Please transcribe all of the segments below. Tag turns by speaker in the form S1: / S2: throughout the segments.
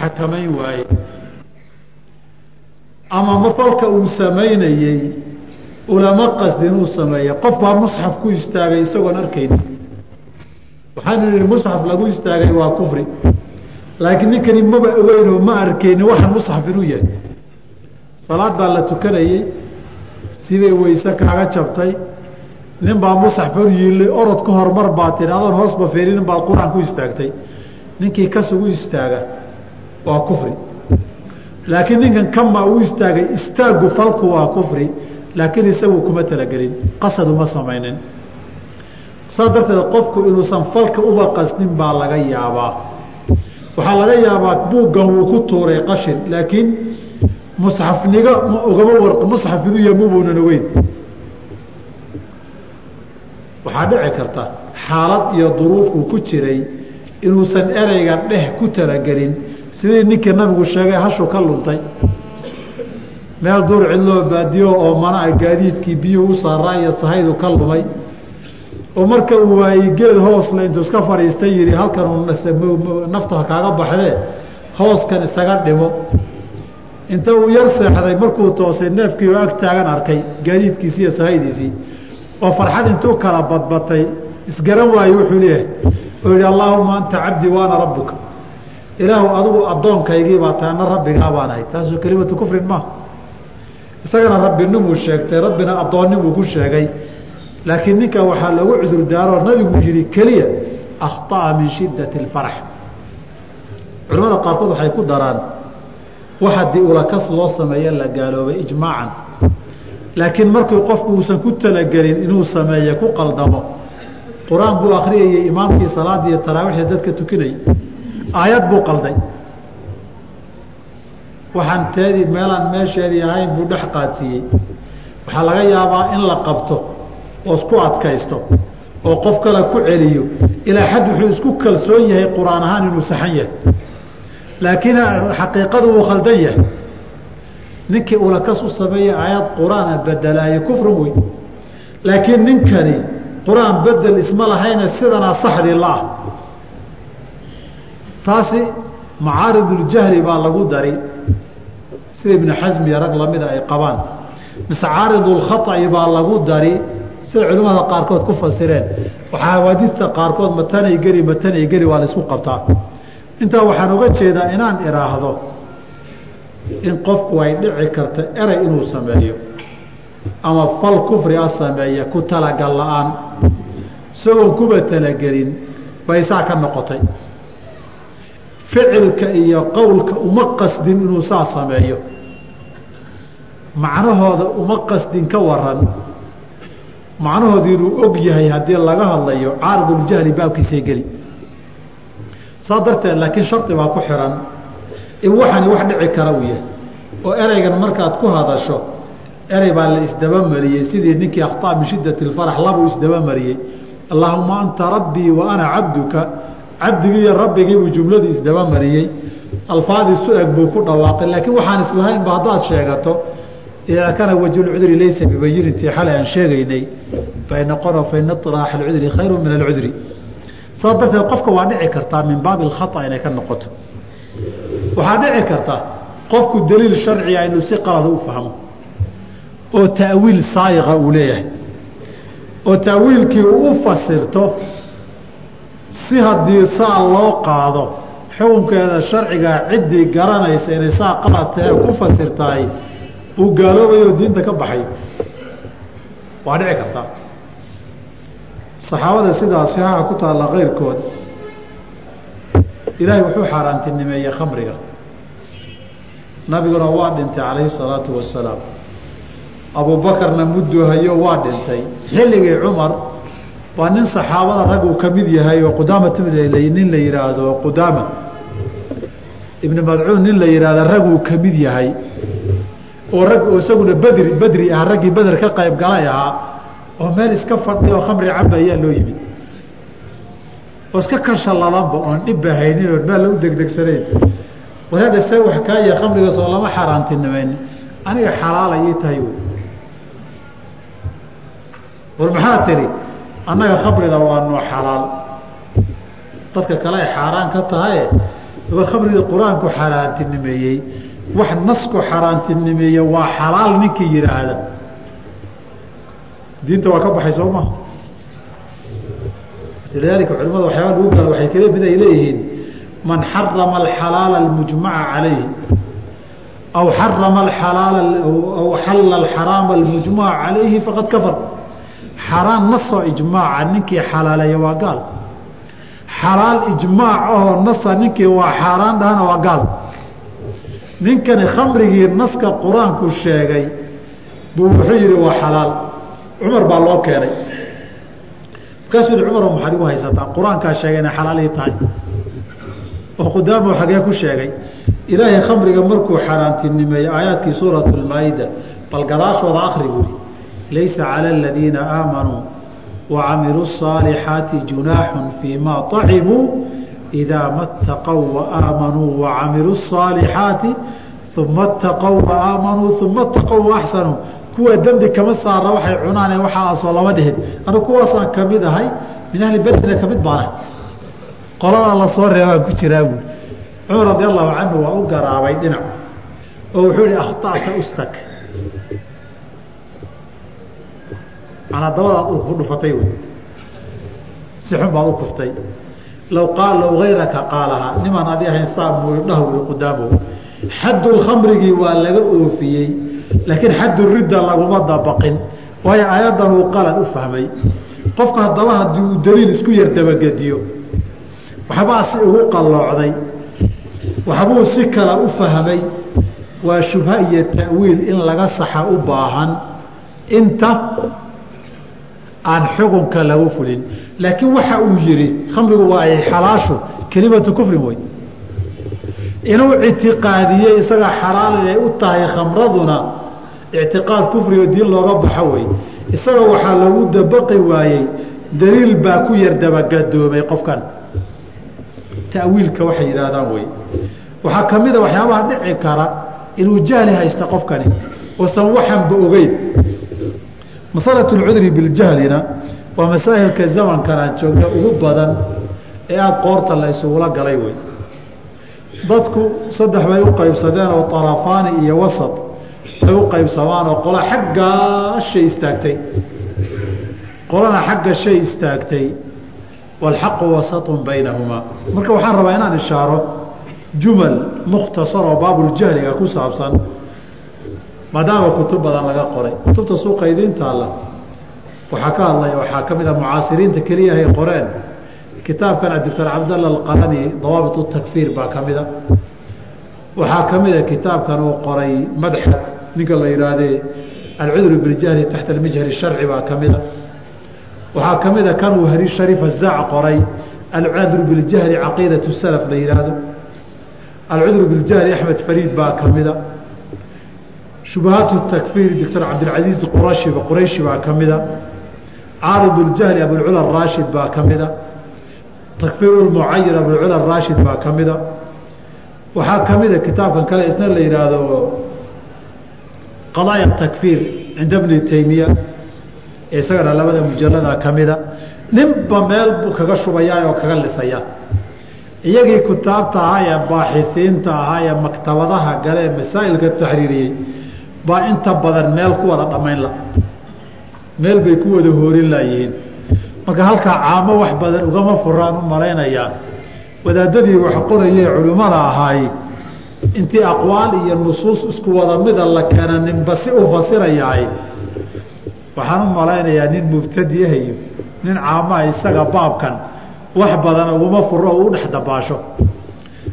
S1: xakamayn waaye. Ama ma falka uu samaynayey ulama qasdin uu sameeya qof baa musxaf ku istaagay isagoon arkayni waxaanu nihi musxaf lagu istaagay waa kufri. Laakiin ninkani maba ogeynoo ma arkayni waxaan musxaf inuu yahay. Salaad baa la tukanayey sibay weyse kaaga jabtay. Nin baa musxaf hor yiilay orod ka hormar baa tihi adoon hoosba fiirinin baad qur'aan ku istaagtay. Ninkii kasugu istaaga waa kufri. Laakiin ninkan kama uu istaagay istaagu falku waa kufri laakiin isagu kuma talagelin qasad uma samaynin. Saas darteed qofku inuusan falka uba qasdin baa laga yaabaa. Waxaa laga yaabaa buuggan wuu ku tuuray qashin laakiin musxafniga ma ogama war musxaf inuu yahay mubuunan ogeyn waxaa dhici karta xaalad iyo duruuf uu ku jiray inuusan ereyga dheh ku talagelin sidii ninkii nabigu sheegay hashu ka luntay. Meel duur cidloo baadiyo oo mana gaadiidkii biyuhu u saaraa iyo sahaydu ka lumay. Oo marka uu waayey geed hoosle intuu iska fadhiistay yihi halkan naftu ha kaaga baxdee? Hooskan isaga dhimo inta uu yar seexday markuu toosay neefkii oo ag taagan arkay gaadiidkiisii iyo sahaydiisii. Oo farxad intuu kala badbatay isgaran waaye wuxuu leeyahay. Oo yihi allaahuma anta cabdii waana rabbuka ilaahu adigu addoonkaygii baa taana rabbigaa baan ahay. Taasoo kelimatu kufrin maaha isagana rabbinimuu sheegtay rabbina addoonnimuu ku sheegay. Laakiin ninka waxaa loogu cudur daaroo nabigu yihi keliya akhطa'a min shiddati اlfarax culamada qaarkood waxay ku daraan wax ulakas loo sameeyo la gaaloobay ijmaacan. Laakiin markii qofku uusan ku talagelin inuu sameeye ku qaldamo. Qur'aan buu akhriyayey imaamkii salaada iyo taraawiixda dadka tukinayay aayad buu qalday. Waxaan teedii meelaan meesheedii ahayn buu dhex qaadsiiyey waxaa laga yaabaa in la qabto oo isku adkaysto oo qof kale ku celiyo. Ilaa xad wuxuu isku kalsoon yahay qur'aan ahaan inuu saxan yahay. Laakiin xaqiiqadu uu khaldan yahay. Ninkii ulakas u sameeyey aayad qur'aana bedelaaye kufrin wey laakiin ninkani qur'aan bedel isma lahayne sidanaa saxdii la-ah taasi macaariduljahli baa lagu dari. Sida ibnu xasmi rag lamida ay qabaan. Mise caaridulkhaطi baa lagu dari. Sida culimmada qaarkood ku fasireen. Waxaa hawaadidta qaarkood matanay geli matanay geli waa la qabtaa. Intaa waxaan oga jeedaa inaan idhaahdo in qofku ay dhici karta erey inuu sameeyo ama fal kufri a sameeya ku talagal la'aan. Isagoon kuba talagelin bay saa ka noqotay ficilka iyo qowlka uma qasdin inuu saa sameeyo. Macnahooda uma qasdin ka waran macnahooda inuu og yahay haddii laga hadlayo caariduljahli baabkiisay geli. Saa darteed laakiin shardi baa ku xiran in waxani wax dhici kara uu yahay. Oo ereygan markaad ku hadasho erey baa la isdabamariyey. Sidii ninkii akhطa min shiddati اfarax labuu isdabamariyey. Allaahuma anta rabbii wa ana cabduka cabdigii iyo rabbigiibuu jumladii isdabamariyey alfaadii su'eg buu ku dhawaaqay. Laakiin waxaan islahaynba haddaad sheegato kana wajhulcudri laysa bibayinintii xalay aan sheegaynay. Bay noqono faina khayru min alcudri. Saas darteed qofka waa dhici kartaa min baabi alkhata inay ka noqoto. Waxaa dhici karta qofku daliil sharciga inuu si qalada u fahmo oo ta'wiil saayiqa uu leeyahay oo ta'wiilkii uu u fasirto si haddii saa loo qaado xukunkeeda sharcigaa ciddii garanaysa inay saa qalad tahe ku fasirtahay uu gaaloobayo diinta ka baxay. Waa dhici kartaa saxaabada sidaa saxaaxa ku taalla keyrkood ilaahay wuxuu xaaraantinimeeyey khamriga. Nabiguna waa dhintay calayhi salaatu wasalaam abuubakarna muddu hayo waa dhintay. Xilligii cumar waa nin saxaabada rag uu ka mid yahay oo qudaama nin la yihaahdo qudaama. Ibni madcuun nin la yihahda rag uu ka mid yahay oo rag oo isaguna bedri bedri ah raggii beder ka qayb galay ahaa oo meel iska fadhi oo khamri caba ayaa loo yimid. Oo iska kashaladanba oon dhibba haynin oon meel lagu degdegsanayn. Walaadha see wax kaaya khamrigaas oo lama xaaraantinimayn aniga xalaalay ii tahay war maxaa tiri annaga khamrida waa noo xalaal. Dadka kale ay xaaraan ka tahaye khamrigii qur'aanku xaaraantinimeeyey wax nasku xaaraantinimeeye waa xalaal ninkii yidhaahda diinta waa ka baxay soo maha lidaalika culimada waxyaaba lagu gala waxay kala mid ay leeyihiin man xarama alxalaala almujmaca calayhi aw xarama alaalaala aw xalla alxaraama almujmaca calayhi faqad kafar xaraan nasoo ijmaaca ninkii xalaaleeya waa gaal. Xalaal ijmaac ahoo nasa ninkii waa xaaraan dhahana waa gaal. Ninkani khamrigii naska qur'aanku sheegay buu wuxuu yihi waa xalaal. Cumar baa loo keenay. Markaasuu yihi cumaro maxaad igu haysataa? Qur'aankaa sheegay inay xalaal ii tahay. Oo qudaamo xagee ku sheegay ilaahay khamriga markuu xaaraantinimeeyey aayaadkii suurat lmaa-ida bal gadaashooda akri buuri laysa cala aladiina aamanuu wacamiluu الصaalixaati junaaxun fii ma طacimuu idaa ma اtaqow waaamanuu wacamiluu الصaalixaati uma اtaqow waaamanuu uma اtaqow waaxsanuu kuwa dembi kama saara waxay cunaane waxaasoo lama dhihin anu kuwaasaan kamid ahay min ahli bedrina kamid baana qolada lasoo reebaan ku jiraa buuri cumar radi allahu canhu waa u garaabay dhinac oo wuxuu yihi akhta'ta ustak manaa dabadaad dhulka ku dhufatay wey si xun baad u kuftay. Law qaal low gayraka qaalahaa nimaan adi ahayn saa muidhaha wuli qudaamow xaddulkhamrigii waa laga oofiyey laakiin xadduridda laguma dabaqin. Waayo aayaddan uu qalad u fahmay. Qofka haddaba haddii uu daliil isku yar dabagediyo waxbaa si ugu qalloocday waxbuu si kale u fahmay waa shubha iyo ta'wiil in laga saxa u baahan. Inta aan xukunka lagu fulin. Laakiin waxa uu yihi khamrigu waa ay xalaashu kelimatu kufrin wey inuu ictiqaadiyey isaga xalaal inay u tahay khamraduna ictiqaad kufrigo diin looga baxo wey. Isaga waxaa lagu dabaqi waayey daliil baa ku yar dabagadoomay qofkan. Ta'wiilka waxay yidhaahdaan wey. Waxaa ka mid a waxyaabaha dhici kara inuu jahli haysta qofkani oosan waxanba ogeyn masalatu lcudri biljahlina waa masaa'ilka zamankan aan joogna ugu badan ee aada qoorta la isugula galay wey. Dadku saddex bay u qaybsadeen oo arafaani iyo wasat bay u qaybsamaan oo qola xaggaa shay istaagtay. Qolana xagga shay istaagtay. Waalxaqu wasatun baynahumaa marka waxaan rabaa inaan ishaaro jumal mukhtasar oo baabuljahliga ku saabsan maadaama kutub badan laga qoray. Kutubta suuqa idiin taalla. Waxaa ka hadlaya waxaa ka mid a mucaasiriinta keliyahay qoreen. Kitaabkan doctor cabdalla alqarani dawaabit takfiir baa ka mida waxaa ka mida kitaabkan uu qoray madxad ninka la yihaahdee alcudru biljahli taxta almijhar sharci baa ka mida waxaa ka mida kan uu hari shariif azaac qoray alcudru biljahli caqiidat salaf la yihaahdo alcudru biljahli axmed fariid baa ka mida shubahaat takfiir doctor cabdilcasiiz qurashi qurayshi baa ka mida caarid ljahli abulcula raashid baa ka mida takfiir mucayir abulcula raashid baa ka mida waxaa ka mida kitaabkan kale isna la yihaahdo qadaaya takfiir cinda bni taymiya isagana labada mujalada ka mida ninba meel kaga shubayaa oo kaga lisaya iyagii kutaabta ahaa ee baaxisiinta ahaa ee maktabadaha gale ee masaa'ilka taxriiriyey baa inta badan meel ku wada dhammayn la. Meel bay ku wada hoorin laayihiin marka halkaa caamo wax badan ugama furaan u malaynayaa wadaadadii wax qorayee culimmada ahaay intii aqwaal iyo nusuus isku wada mida la keena ninba si u fasirayahay waxaan u malaynayaa nin mubtadiah iyo nin caamaha isaga baabkan wax badan uguma furo oo u dhex dabaasho.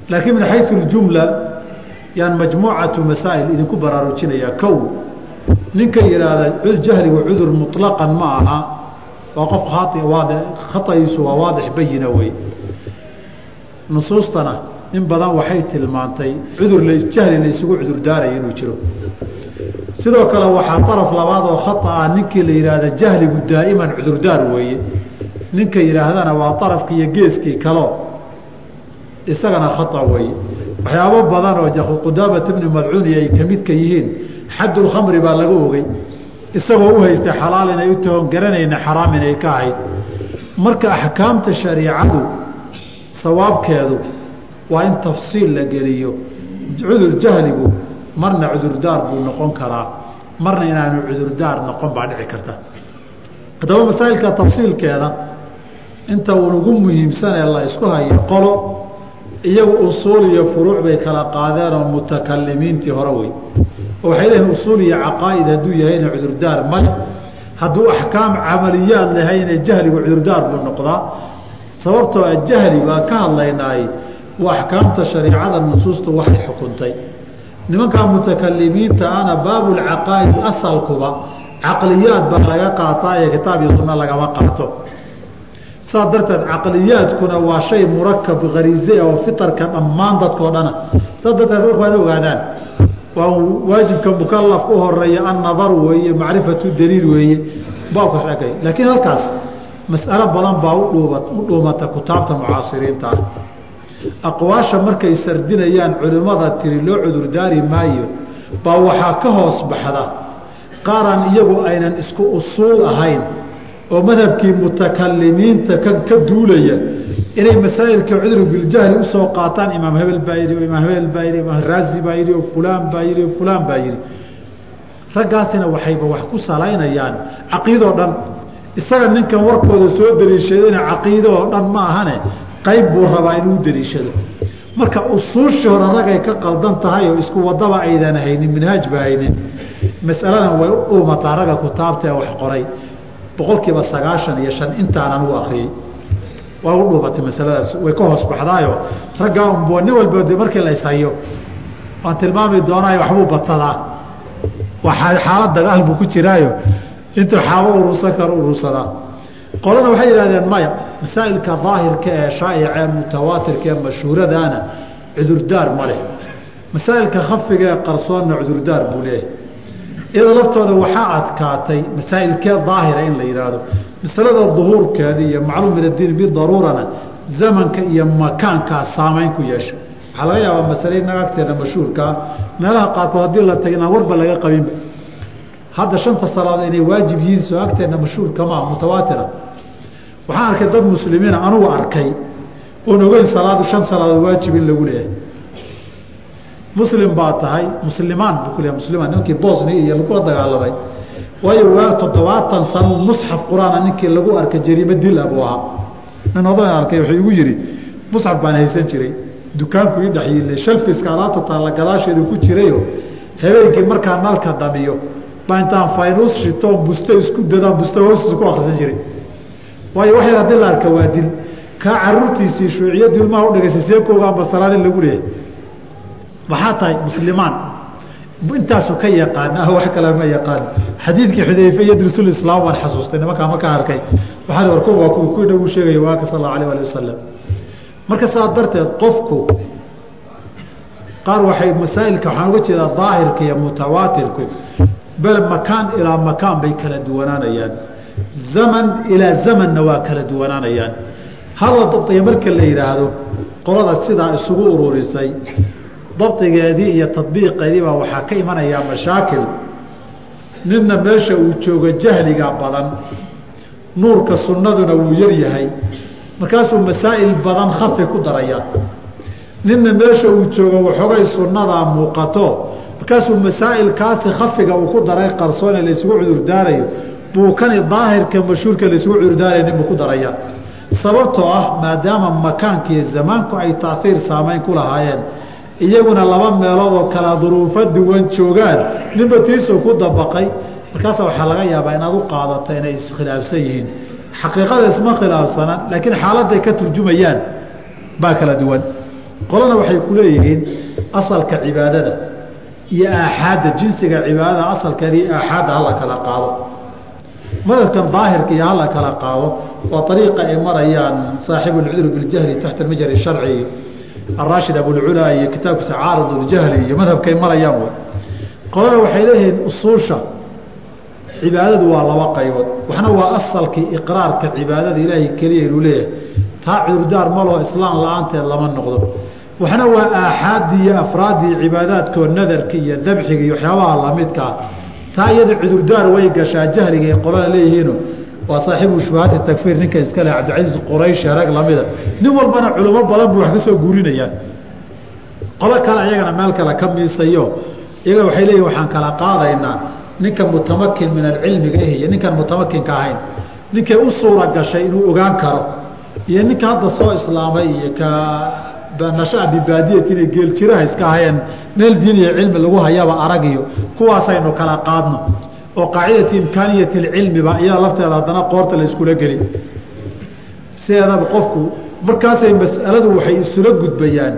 S1: Laakiin min xayu ljumla yaan majmuucatu masaa'il idinku baraarujinayaa kow. Ninka yidhaahda jahligu cudur muطlaqan ma aha. Waa qof khaaiisu waa waadix bayina wey. Nusuustana in badan waxay tilmaantay cudur jahli la isugu cudur daaraya inuu jiro. Sidoo kale waxaa araf labaad oo khaa ah ninkii la yidhaahda jahligu daa'iman cudurdaar weeye. Ninka yidhaahdana waa arafki iyo geeskii kaleo isagana khaa weeye waxyaabo badan oo qudaamat bni madcuuni ay ka midka yihiin xaddulkhamri baa laga ogey isagoo u haystay xalaal inay u tahoon garanayna xaraam inay ka ahayd. Marka axkaamta shariicadu sawaabkeedu waa in tafsiil la geliyo. Cudur jahligu marna cudurdaar buu noqon karaa. Marna inaanu cudurdaar noqon baa dhici karta. Haddaba masaa'ilka tafsiilkeeda inta unugu muhiimsanee la isku hayo qolo iyagu usuul iyo furuuc bay kala qaadeen oo mutakalimiintii hore wey. Waxay leeyihiin usuul iyo caqaa'id hadduu yahayna cudurdaar male hadduu axkaam camaliyaad lahayna jahligu cudurdaar buu noqdaa. Sababtoo a jahligu aan ka hadlaynaay waa axkaamta shariicada nusuustu waxay xukuntay. Nimankaa mutakalimiinta ana baabulcaqaa'id asalkuba caqliyaad baa laga qaataa ee kitaab iyo sunno lagama qaato saas darteed caqliyaadkuna waa shay murakab khariize oo fitarka dhammaan dadkao dhana. Saas darteed in ogaadaan waa waajibka mukalaf u horreeya annadar weeye macrifatu daliil weeye baabka shakay laakiin halkaas mas'alo badan baa udhuuba u dhuumata kutaabta mucaasiriinta. Ah aqwaasha markay sardinayaan culimmada tiri loo cudurdaari maayo baa waxaa ka hoos baxda. Qaaraan iyagu aynan isku usuul ahayn oo madhabkii mutakalimiinta ka duulaya inay masaa'ilka cudru biljahli u soo qaataan imaam hebel baa yidhi imaam hebel baa yidhi imaam raazi baa yidhi oo fulaan baa yidhi oo fulaan baa yidhi. Raggaasina waxayba wax ku salaynayaan caqiidoo dhan. Isaga ninkan warkooda soo daliishadayna caqiido oo dhan ma ahane qayb buu rabaa inuu daliishado marka usuushii hore ragay ka qaldan tahay oo isku wadaba aydan haynin minhaaj ba haynin masaladan way u dhuumataa ragga kutaabta ee wax qoray boqol kiiba sagaashan iyo shan intaan anugu akriyey waa u dhuumatay masaladaas. Way ka hoos baxdaayo. Raggaa unb nin walba de markii la ishayo waan tilmaami doonaayo waxbuu batadaa waa xaalad dagaal buu ku jiraayo. Intuu xaabo urursan karo urursadaa qolana waxay yidhahdeen maya masaa'ilka daahirka ee shaa'ica ee mutawaatirka ee mashhuuradaana cudurdaar ma leh. Masaa'ilka khafiga ee qarsoonna cudurdaar buu leeyahay iyada laftooda waxaa adkaatay masaa'ilkee daahira in la yidhaahdo masalada duhuurkeeda iyo macluum min addiin bidaruurana zamanka iyo makaankaa saamayn ku yeesha waxaa laga yaabaa masale inaga agteena mashhuurkaa meelaha qaarkood haddii la taga inaan warba laga qabinba. Hadda shanta salaadood inay waajib yihiin soo agteena mashhuurka maa mutawaatira waxaan arkay dad muslimiina anugu arkay oon ogeyn salaadu shan salaadood waajib in lagu leeyahay muslim baa tahay muslimaan buu ku leeyahay muslimaan nimankii bosnia iyo lagula dagaalamay. Waayo waa toddobaatan sano musxaf qur'aana ninkii lagu arkay jariimo dil ah buu ahaa. Nin odan arkay wuxuu igu yidhi musxaf baan haysan jiray dukaanku ii dhexyiilay shalfiska alaabta taalla gadaasheedu ku jirayo habeenkii markaa nalka damiyo baa intaan faynuus shitoon busto isku dadaan busto hoostiisa ku akrisan jiray. Waayo wax yar haddii la arka waa dil kaa caruurtiisii shuuciyadii ilmaha udhigaysay seekooga amba salaadin lagu leeyahay maxaa tahay muslimaan? Intaasuu ka yaqaan ah wax kale ma yaqaan xadiidkii xudayfe yadrisul islaam waan xasuustay nimankaa markaa arkay. Waxaan war kuwa kuwii nagu sheegaya waaka sal allahu alayh ali wasalam marka sidaa darteed qofku qaar waxay masaa'ilka waxaan uga jeedaa daahirka iyo mutawaatirku bel makaan ilaa makaan bay kala duwanaanayaan. Zaman ilaa zamanna waa kala duwanaanayaan. Hada dabdiga marka la yidhaahdo qolada sidaa isugu ururisay dabdigeedii iyo tadbiiqeedii baa waxaa ka imanayaa mashaakil. Ninna meesha uu joogo jahliga badan nuurka sunnaduna wuu yar yahay. Markaasuu masaa'il badan khafi ku daraya. Ninna meesha uu joogo waxoogay sunnadaa muuqato markaasuu masaa'ilkaasi khafiga uu ku daray qarsoone la isugu cudurdaarayo. Buu kani daahirka mashhuurka la isugu cudurdaaraya ninbuu ku daraya. Sababtoo ah maadaama makaanka iyo zamaanku ay taaiir saamayn ku lahaayeen iyaguna laba meelood oo kala duruufo duwan joogaan ninba tiisoo ku dabaqay. Markaasa waxaa laga yaabaa inaad u qaadato inay iskhilaafsan yihiin. Xaqiiqada isma khilaafsanaan laakiin xaaladday ka turjumayaan baa kala duwan. Qolana waxay ku leeyihiin asalka cibaadada iyo aaxaadda jinsiga cibaadada asalkeeda iyo aaxaadda hala kala qaado. Madhabkan daahirka iyo hala kala qaado waa ariiqa ay marayaan saaxibu lcudr biljahli taxta almajari sharci araashid abulculaa iyo kitaabkiisa caarud ljahli iyo madhabkay marayaan wey qolana waxay leeyihiin usuusha. Cibaadadu waa laba qaybood. Waxna waa asalkii iqraarka cibaadada ilaahay keliya inuu leeyahay. Taa cudurdaar maloo islaam la'aanteed lama noqdo. Waxna waa aaxaaddii iyo afraaddii cibaadaadkoo nadarka iyo dabxiga iyo waxyaabaha lamidkaa taa iyada cudurdaar way gashaa jahliga ay qolana leeyihiino waa saaxiibu shubahaati takfiir ninka iskale cabdicasiis qurayshi rag lamida. Nin walbana culimo badan buu wax ka soo guurinayaan qolo kale ayagana meel kale ka miisayo. Iyaga waxay leeyihiin waxaan kala qaadaynaa ninka mutamakin min alcilmiga eh iyo ninkaan mutamakinka ahayn. Ninkay u suura gashay inuu ogaan karo? Iyo ninka hadda soo islaamay iyo ka nashaa bibaadiyatin geeljiraha iska ahayeen meel diin iyo cilmi lagu hayaba arag iyo kuwaasaynu kala qaadno oo qaacidati imkaaniyati lcilmiba iyaa lafteeda haddana qoorta la iskula sideedaba qofku markaasay mas'aladu waxay isula gudbayaan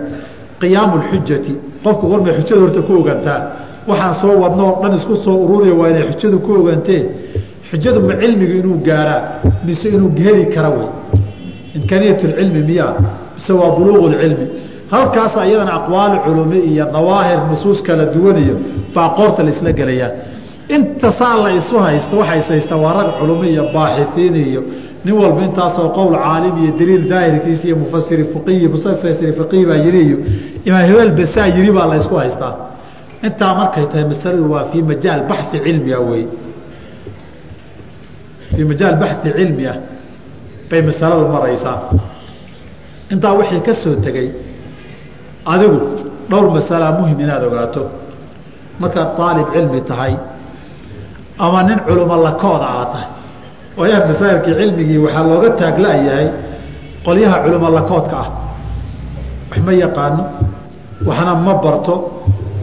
S1: qiyaamu lxujati qofku warmay xujada horta ku ogantaa waxaan soo wadno oo dhan isku soo ururiya waa inay xujadu ku ogantee xujadu ma cilmigu inuu gaaraa mise inuu heli kara wey imkaaniyat lcilmi miyaa mise waa buluuqu lcilmi halkaasa iyadana aqwaal culumi iyo dawaahir nusuus kala duwaniyo baa qoorta la gelayaa inta saa la isu haysto waxay haysta waa rag culumi iyo baaxiiin iyo nin walba intaasoo qowl caalim iyo daliil daahirkiisa iyo mufasiri fiqiyi mufasiri fiqihi baa yiri iyo imaam hebel basaa yiri baa la isku haystaa. Intaa markay tahay masaladu waa fii majaal baxi cilmiga wey fii majaal baxi cilmi ah bay masaladu maraysaa. Intaa wixii ka soo tegey adigu dhowr masalaa muhiim inaad ogaato. Markaad aalib cilmi tahay ama nin culimo lakooda aad tahay. Waayaha masaa'ilkii cilmigii waxaa looga taagla-yahay qolyaha culimo lakoodka ah. Wax ma yaqaano? Waxna ma barto.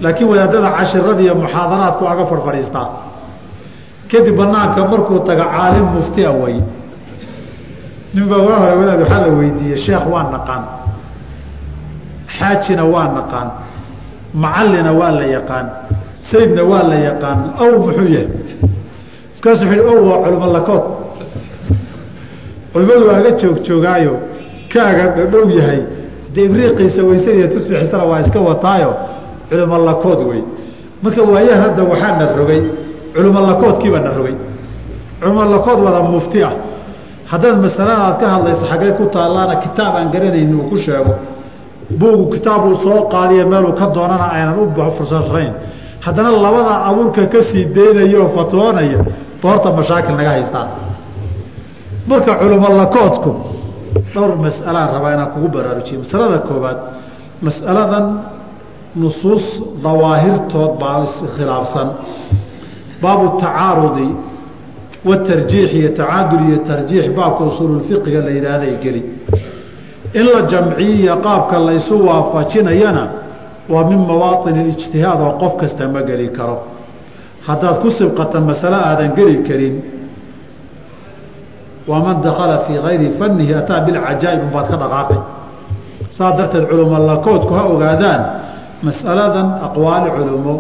S1: Laakiin wadaadada cashirada iyo muxaadaraadku aga farfadhiistaa kadib banaanka markuu taga caalim muftia way. Nin baa waa hore wadaad waxaa la weydiiyey sheekh waa naqaan. Xaajina waa naqaan. Macallina waa la yaqaan. Saydna waa la yaqaan. Aw muxuu yahay markaasuu wuxu ow waa culimo lakood culimadu waaga joog joogaayo kaaga dhadhow yahay. De ibriiqiisa weysadiiyo tusbixiisana waa iska wataayo culimo lakood wey. Marka waayahan hadda waxaa na rogay culimo lakoodkiibaa na rogay. Culimo lakood wada mufti ah. Haddaad masalada aad ka hadlaysa xaggay ku taallaana kitaab aan garanayni uu ku sheego. Buugu kitaabuu soo qaadiya meeluu ka doonana aynan u fursarayn haddana labada abuurka ka sii daynaya oo fatwoonaya ba horta mashaakil naga haystaan marka culimo lakoodku dhowr mas'alaan rabaa inaan kugu baraarujiyo masalada koobaad mas'aladan nusuus dawaahirtood baa iskhilaafsan baabu tacaarudi watarjiix iyo tacaadul iyo tarjiix baabka usuululfiqiga la yidhaahday geli. In la jamciyiya qaabka laysu waafajinayana waa min mawaaطin اlijtihaad oo qof kasta ma geli karo haddaad ku sibqata masale aadan geli karin waa man dakala fii gayri fanihi ataa bilcajaa'ib unbaad ka dhaqaaqay. Saa darteed culimo lakoodku ha ogaadaan mas'aladan aqwaali culimo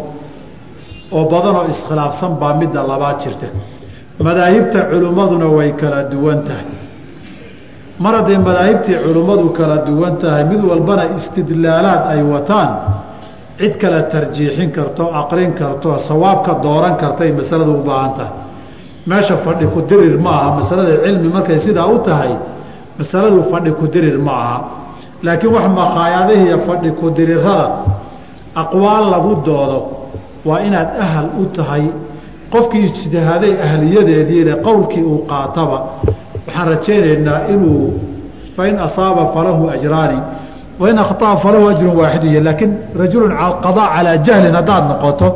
S1: oo badanoo iskhilaafsan baa midda labaad jirta. Madaahibta culimmaduna way kala duwan tahay. Mar hadday madaahibtii culimmadu kala duwan tahay mid walbana istidlaalaad ay wataan cid kale tarjiixin karto aqrin karto sawaabka dooran kartay masaladu u baahan tahay. Meesha fadhi ku dirir ma aha masalada cilmi markay sidaa u tahay masaladu fadhi ku dirir ma aha. Laakiin wax maqaayadihiiyo fadhi ku dirirada aqwaal lagu doodo waa inaad ahal u tahay. Qofkii ijtihaaday ahliyadeediile qowlkii uu qaataba waxaan rajaynaynaa inuu fain asaaba falahu ajraani wain akhطa'a falahu ajrun waaxidu y laakiin rajulu qadaa calaa jahlin haddaad noqoto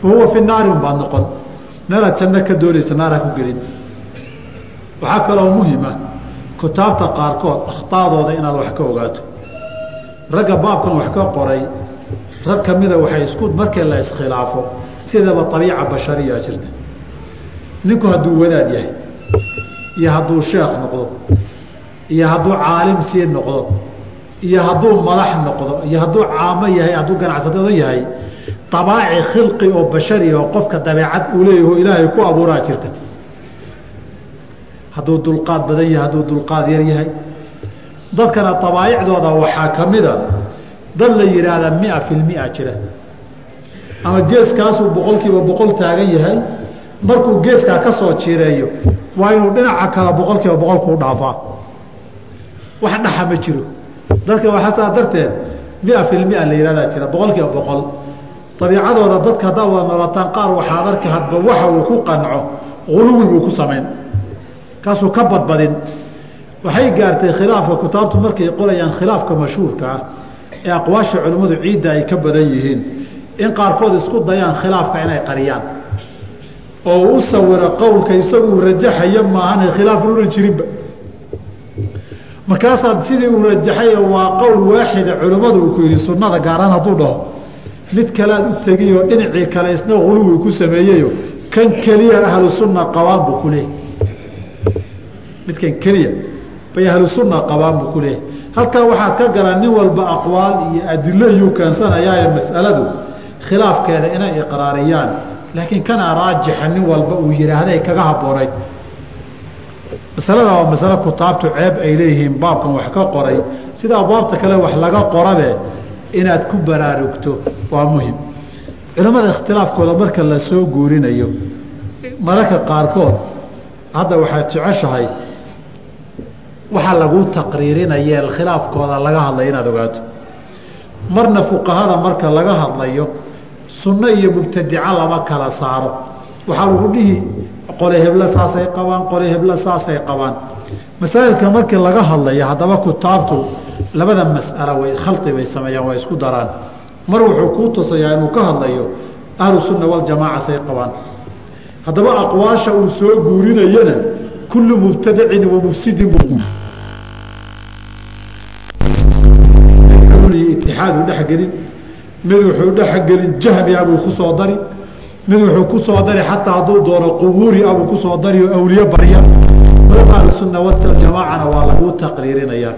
S1: fa huwa fi naari unbaad noqon. Meelaad janno ka doonaysa naar ha ku gelin. Waxaa kaloo muhima kutaabta qaarkood akhطaadooda inaad wax ka ogaato. Ragga baabkan wax ka qoray rag ka mida waxay isku markii la iskhilaafo sidaba abiica bashariya jirta. Ninku hadduu wadaad yahay iyo hadduu sheekh noqdo iyo hadduu caalim sii noqdo iyo hadduu madax noqdo iyo hadduu caamo yahay hadduu ganacsado yahay abaaci khilqi oo bashari oo qofka dabeecad uu leeyaho ilaahay ku abuuraa jirta. Hadduu dulqaad badan yahay hadduu dulqaad yar yahay. Dadkana abaa'icdooda waxaa ka mida dad la yidhaahda mia filmia jira. Ama geeskaasuu boqol kiiba boqol taagan yahay markuu geeskaa ka soo jireeyo waa inuu dhinaca kale boqol kiiba boqolkuu dhaafaa. Wax dhaxa ma jiro dadka waxaa saa darteed mia filmia la yihahdaa jira boqol kiiba boqol. Abiicadooda dadka haddaad wada noolataan qaar waxaad arki hadba waxa uu ku qanco uluwi buu ku samayn. Kaasuu ka badbadin. Waxay gaartay khilaafka kutaabtu markay qorayaan khilaafka mashhuurka ah ee aqwaasha culimmadu ciidda ay ka badan yihiin. In qaarkood isku dayaan khilaafka inay qariyaan. Oo u sawiro qowlka isaguu rajaxaya maahan khilaaf una jirinba markaasaad sidii uu rajaxay waa qowl waaxida culimmadu uu ku yidhi sunnada gaaraan hadduu dhaho mid kalead u tegiyoo dhinacii kale isna huluwi ku sameeyeyo kan keliya ahlu sunna qabaan buu ku midkan keliya bay ahlu sunna qabaan buu ku halkaa waxaad ka garan nin walba aqwaal iyo adilo iyuu keensanayaaye mas'aladu khilaafkeeda inay iqraariyaan. Laakiin kana raajixa nin walba uu yidhaahday kaga habboonayd masalada waa masale kutaabtu ceeb ay leeyihiin baabkan wax ka qoray sida abwaabta kale wax laga qorabe inaad ku baraarugto waa muhiim. Culimmada ikhtilaafkooda marka la soo guurinayo mararka qaarkood hadda waxaad jeceshahay waxaa laguu taqriirinayee khilaafkooda laga hadlaya inaad ogaato. Marna fuqahada marka laga hadlayo sunno iyo mubtadica lama kala saaro. Waxaa lagu dhihi qole heblo saasay qabaan qole heblo saasay qabaan. Masaa'ilka markii laga hadlaya haddaba kutaabtu labada mas'alo way khaldi bay sameeyaan waa isku daraan. Mar wuxuu kuu tusayaa inuu ka hadlayo ahlu sunna say qabaan. Haddaba aqwaasha uu soo guurinayana kullu mubtadicin wa mufsidin itixaadu dhexgelin mid wuxuu dhexgelin jahmi abuu ku soo dari mid wuxuu ku soo dari xataa hadduu doono qubuuri abuu ku soo dari oo awliye barya. Ahlusunna waljamaacana waa laguu taqriirinayaa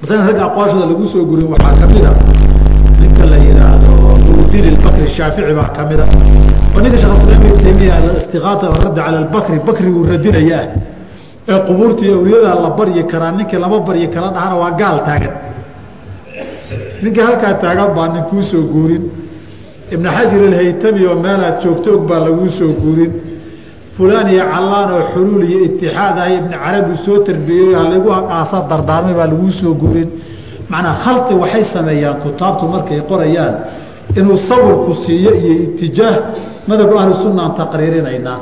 S1: masalan ragga aqwaashooda lagu soo gurin waxaa ka mid a ninka la yihaahdo nurudiin ilbakri shaafici baa ka mida oo ninka sheekh islaam ibn taymiya alistiqaata radda cala albakri bakri uu radinaya ah ee qubuurtii awliyada la baryi karaa ninkii lama baryi kala dhahana waa gaal taagan. Ninka halkaa taagan baa nin kuu soo guurin ibn xajar alhaytami oo meelaad joogtoog baa laguu soo guurin. Fulaan iyo callaan oo xuluul iyo itixaad ah ibni carabi soo tarbiyey halagu aasa dardaarmay baa laguu soo guurin. Macnaa khalqi waxay sameeyaan kutaabtu markay qorayaan inuu sawirku siiyo iyo itijaah madhabu ahlu sunnaan taqriirinaynaa.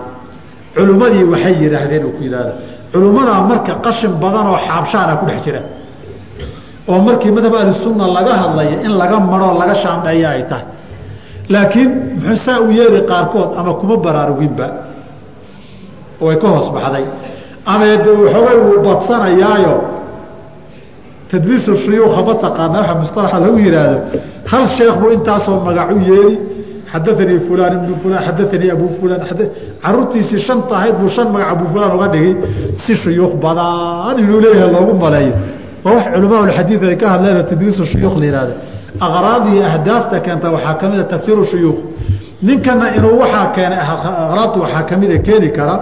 S1: Culummadii waxay yidhaahdeen uu ku yidhahda culummadaa marka qashin badan oo xaabshaana ku dhex jira. Oo markii madhab ahlusunna laga hadlaya in laga maroo laga shaandheeya ay tahay laakiin muxuu saa u yeeli qaarkood ama kuma baraaruginba oo ay ka hoos baxday. Ama de waxoogay wuu badsanayaayo tadliisu shuyuukha ma taqaana waxa musalaxa lagu yihaahdo hal sheekh buu intaasoo magac u yeeli xadaanii fulaan ibnu fulaan xadaanii abu fulaan caruurtiisii shanta ahayd buu shan magac abu fulaan uga dhigay. Si shuyuukh badan inuu leeyahay loogu maleeyo. Waa wax culamaauxadiid ay ka hadleen tadliisu shuyuukh la yihahdo aqraad iyo ahdaafta keenta waxaa ka mida tafiru shuyuukh. Ninkana inuu waaa keenay aqraabta waxaa ka mida keeni kara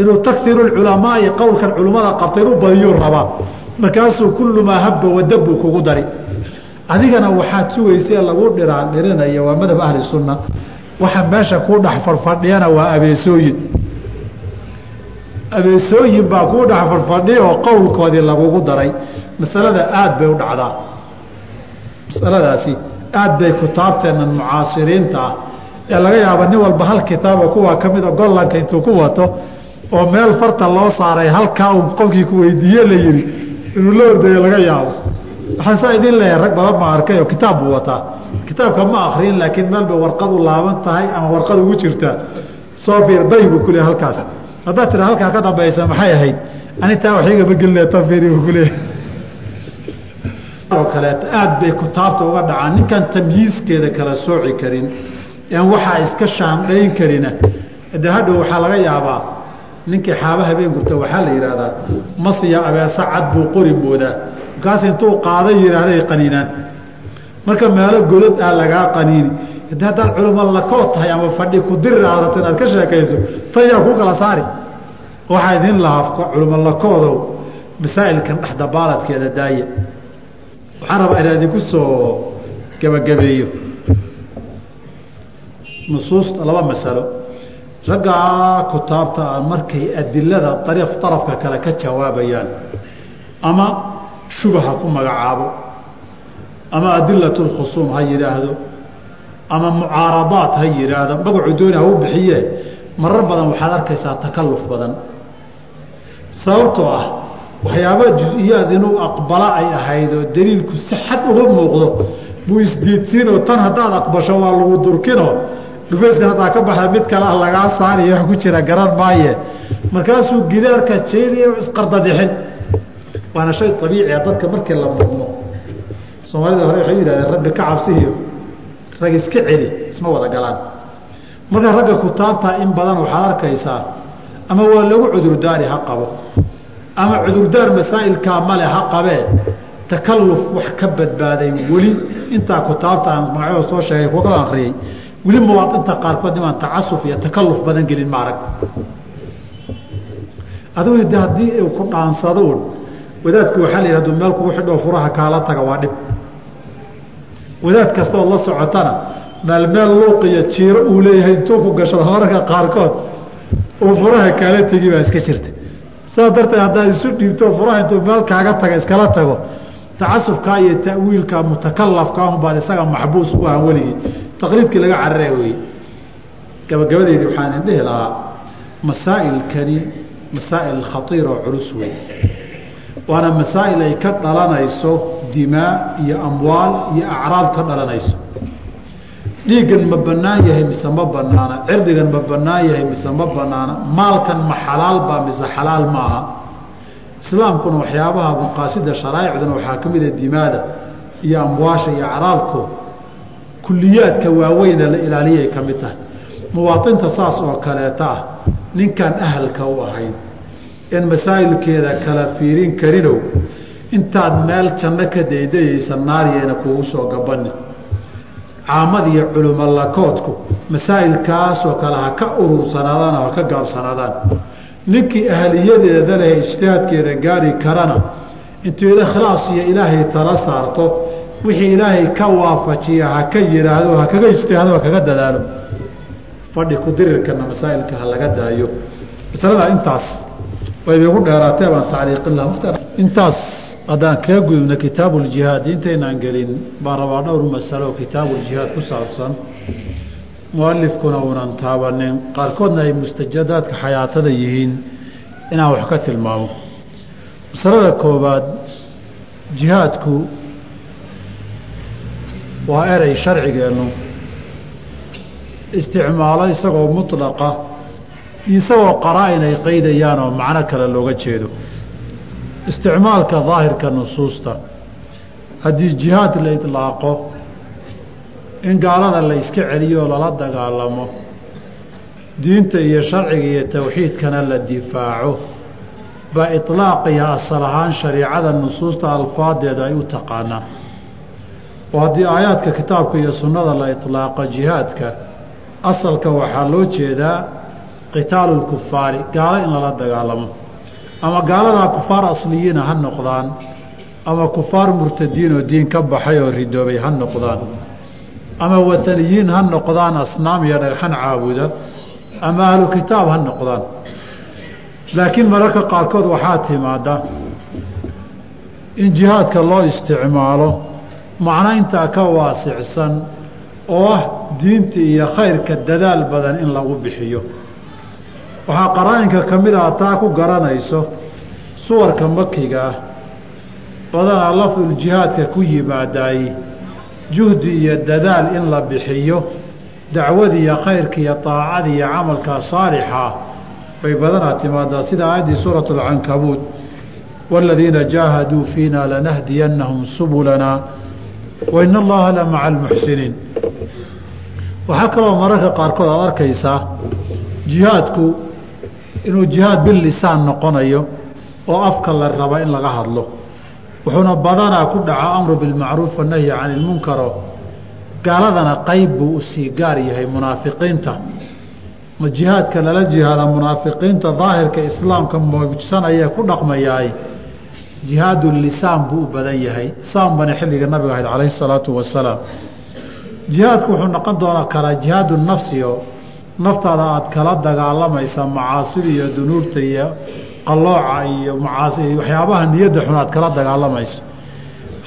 S1: inuu takiru culamaai qowlkan culimmada qabtay inu badiyuu rabaa markaasuu kullu maa habba wadabuu kugu dari. Adigana waxaad sugaysa lagu dhirinaya waa madhab ahli sunna. Waxa meesha kuu dhex farfadhiyana waa abeesooyin. Abeesooyin baa kuu dhex farfadhiya oo qowlkoodii lagugu daray. Masalada aad bay u dhacdaa masaladaasi aad bay kutaabteennan mucaasiriinta ah. Ee laga yaaba nin walba hal kitaaba kuwaa ka mida gollanka intuu ku wato oo meel farta loo saaray halkaa uu qofkii ku weydiiye la yihi inuu la ordayo laga yaabo. Waxaan saa idin leeyahay rag badan baa arkay oo kitaab buu wataa. Kitaabka ma akriyin laakiin meel bay warqad u laaban tahay ama warqad ugu jirtaa soo fiir day buu kuleeyahay halkaas. Haddaad tira halkaa ka dambaysa maxay ahayd? Ani taa wax igama gelinaya tan fiiri buu kuleeyahay oo kaleeto aad bay kutaabta uga dhacaan. Ninkan tamyiiskeeda kala sooci karin aan waxaa iska shaandhayn karina. De hadhow waxaa laga yaabaa ninkii xaaba habeen gurta waxaa la yidhaahdaa masiya abeesa cad buu qori moodaa. Markaas intuu qaaday yidhaahday qaniinaan. Marka meelo godad ah lagaa qaniini. De haddaad culimo lakood tahay ama fadhi ku dirir aad rabto inaad ka sheekayso tan yaa kuu kala saari. Waxaa idin lahaa culimo lakoodow masaa'ilkan dhexdabaaladkeeda daaya waxaan rabaa inaan idinku soo gebagabeeyo nusuusta laba masalo. Raggaa kutaabta ah markay adilada ariiq darafka kale ka jawaabayaan ama shubaha ku magacaabo ama adilat lkhusuum ha yidhaahdo ama mucaaradaat ha yidhaahdo magacu dooni ha u bixiye marar badan waxaad arkaysaa takalluf badan. Sababtoo ah waxyaaba jus-iyaad inuu aqbala ay ahayd oo daliilku si xad uga muuqdo buu isdiidsiinoo tan haddaad aqbasho waa lagu durkinoo dhufayskan haddaa ka baxda mid kale ah lagaa saariyo wax ku jira garan maaye. Markaasuu gidaarka jeyliya isqardadixin. Waana shay abiiciya dadka markii la murmo soomaalida hore waxay yihahdeen rabbi ka cabsihiyo rag iska celi isma wada galaan. Marka ragga kutaabta in badan waxaad arkaysaa ama waa lagu cudurdaari ha qabo ama cudurdaar masaa'ilkaa male ha qabee. Takalluf wax ka badbaaday weli. Intaa kutaabta aan magacyadoo soo sheegay kuwa kaloo akriyey weli muwaadinta qaarkood nimaan tacasuf iyo takalluf badan gelin ma adigu de haddii uu ku dhaansado wadaadku waxaa la yidhi haduu meel kugu xidhoo furaha kaala taga waa dhib. Wadaad kastood la socotana meel meel luuqiyo jiiro uu leeyahay intuu ku gashado mararka qaarkood uu furaha kaala tegi baa iska jirta saas darteed haddaad isu dhiibto furaha intuu meel kaaga taga iskala tago tacasufkaa iyo ta'wiilka mutakalafka unbaad isaga maxbuus u ahan weligii taqliidkii laga carare weeye. Gabagabadeydii waxaan idin dhihi lahaa masaa'ilkani masaa'il khatiir oo culus wey waana masaa'il ay ka dhalanayso dimaa iyo amwaal iyo acraad ka dhalanayso dhiiggan ma bannaan yahay mise ma banaana cirdigan ma bannaan yahay mise ma banaana maalkan ma xalaal baa mise xalaal ma aha? Islaamkuna waxyaabaha maqaasida sharaa'icduna waxaa ka mida dimaada iyo amwaasha iyo acraadku. Kuliyaadka waaweyna la ilaaliyay ka mid tahay. Muwaainta saas oo kaleeta ah ninkaan ahalka u ahayn in masaa'ilkeeda kala fiirin karinow intaad meel janno ka daydayaysa naariyayna kugu soo gabanin caamad iyo culimo lakoodku masaa'ilkaasoo kale ha ka urursanaadaan oo ha ka gaabsanaadaan ninkii ahaliyadeeda leh ijtihaadkeeda gaari karana intuu ikhlaas iyo ilaahay tala saarto wixii ilaahay ka waafajiya ha ka yihaahdo ha kaga ijtihaado ha kaga dadaalo. Fadhi kudirirkana masaa'ilka ha laga daayo. Masalada intaas wayba igu dheeraatee baan tacliiqin laha intaas haddaan kaga gudubna kitaabuuljihaad intaynaan gelin baan rabaa dhowr masalo kitaabuuljihaad ku saabsan. Mualifkuna uunan taabanin. Qaarkoodna ay mustajadaadka xayaatada yihiin inaan wax ka tilmaamo. Masalada koobaad jihaadku waa erey sharcigeennu isticmaalo isagoo mutlaqa isagoo qaraa-in ay qeydayaan oo macno kale looga jeedo isticmaalka daahirka nusuusta. Haddii jihaad la idlaaqo in gaalada la iska celiyo oo lala dagaalamo diinta iyo sharciga iyo towxiidkana la difaaco. Baa iطlaaqiya asal ahaan shariicada nusuusta alfaadeeda ay u taqaanaan. Oo haddii aayaadka kitaabka iyo sunnada la iطlaaqo jihaadka asalka waxaa loo jeedaa qitaalu lkufaari gaalo in lala dagaalamo ama gaaladaa kufaar asliyiina ha noqdaan ama kufaar murtadiin oo diin ka baxay oo ridoobay ha noqdaan. Ama wataniyiin ha noqdaan asnaam iyo dhagxan caabuda ama ahlu kitaab ha noqdaan. Laakiin mararka qaarkood waxaa timaada in jihaadka loo isticmaalo macno intaa ka waasicsan oo ah diinta iyo khayrka dadaal badan in lagu bixiyo waxaa qaraa-inka ka mid ah taa ku garanayso suwarka makiga ah badanaa lafduljihaadka ku yimaadaay juhdi iyo dadaal in la bixiyo dacwadi iyo khayrka iyo daacada iyo camalka saalixa bay badanaa timaadaa sida aayaddii suurat alcankabuud waaladiina jaahaduu fiina lanahdiyannahum subulana wa in allaha la maca almuxsiniin. Waxaa kaloo mararka qaarkood aad arkaysaa jihaadku inuu jihaad billisaan noqonayo oo afka la raba in laga hadlo. Wuxuuna badanaa ku dhaca amru bilmacruuf wanahyi cani ilmunkaro gaaladana qayb buu u sii gaar yahay munaafiqiinta. Ma jihaadka lala jihaada munaafiqiinta daahirka islaamka muujsanaya ku dhaqmayaay jihaadu lisaan buu u badan yahay. Saan bana xilliga nabiga ahayd calayhi salaatu wasalaam. Jihaadku wuxuu noqon doonaa kalaa jihaadu nafsi oo naftaada aada kala dagaalamaysa macaasida iyo dunuubta iyo qalooca iyo macaasi waxyaabaha niyadda xun aad kala dagaalamayso.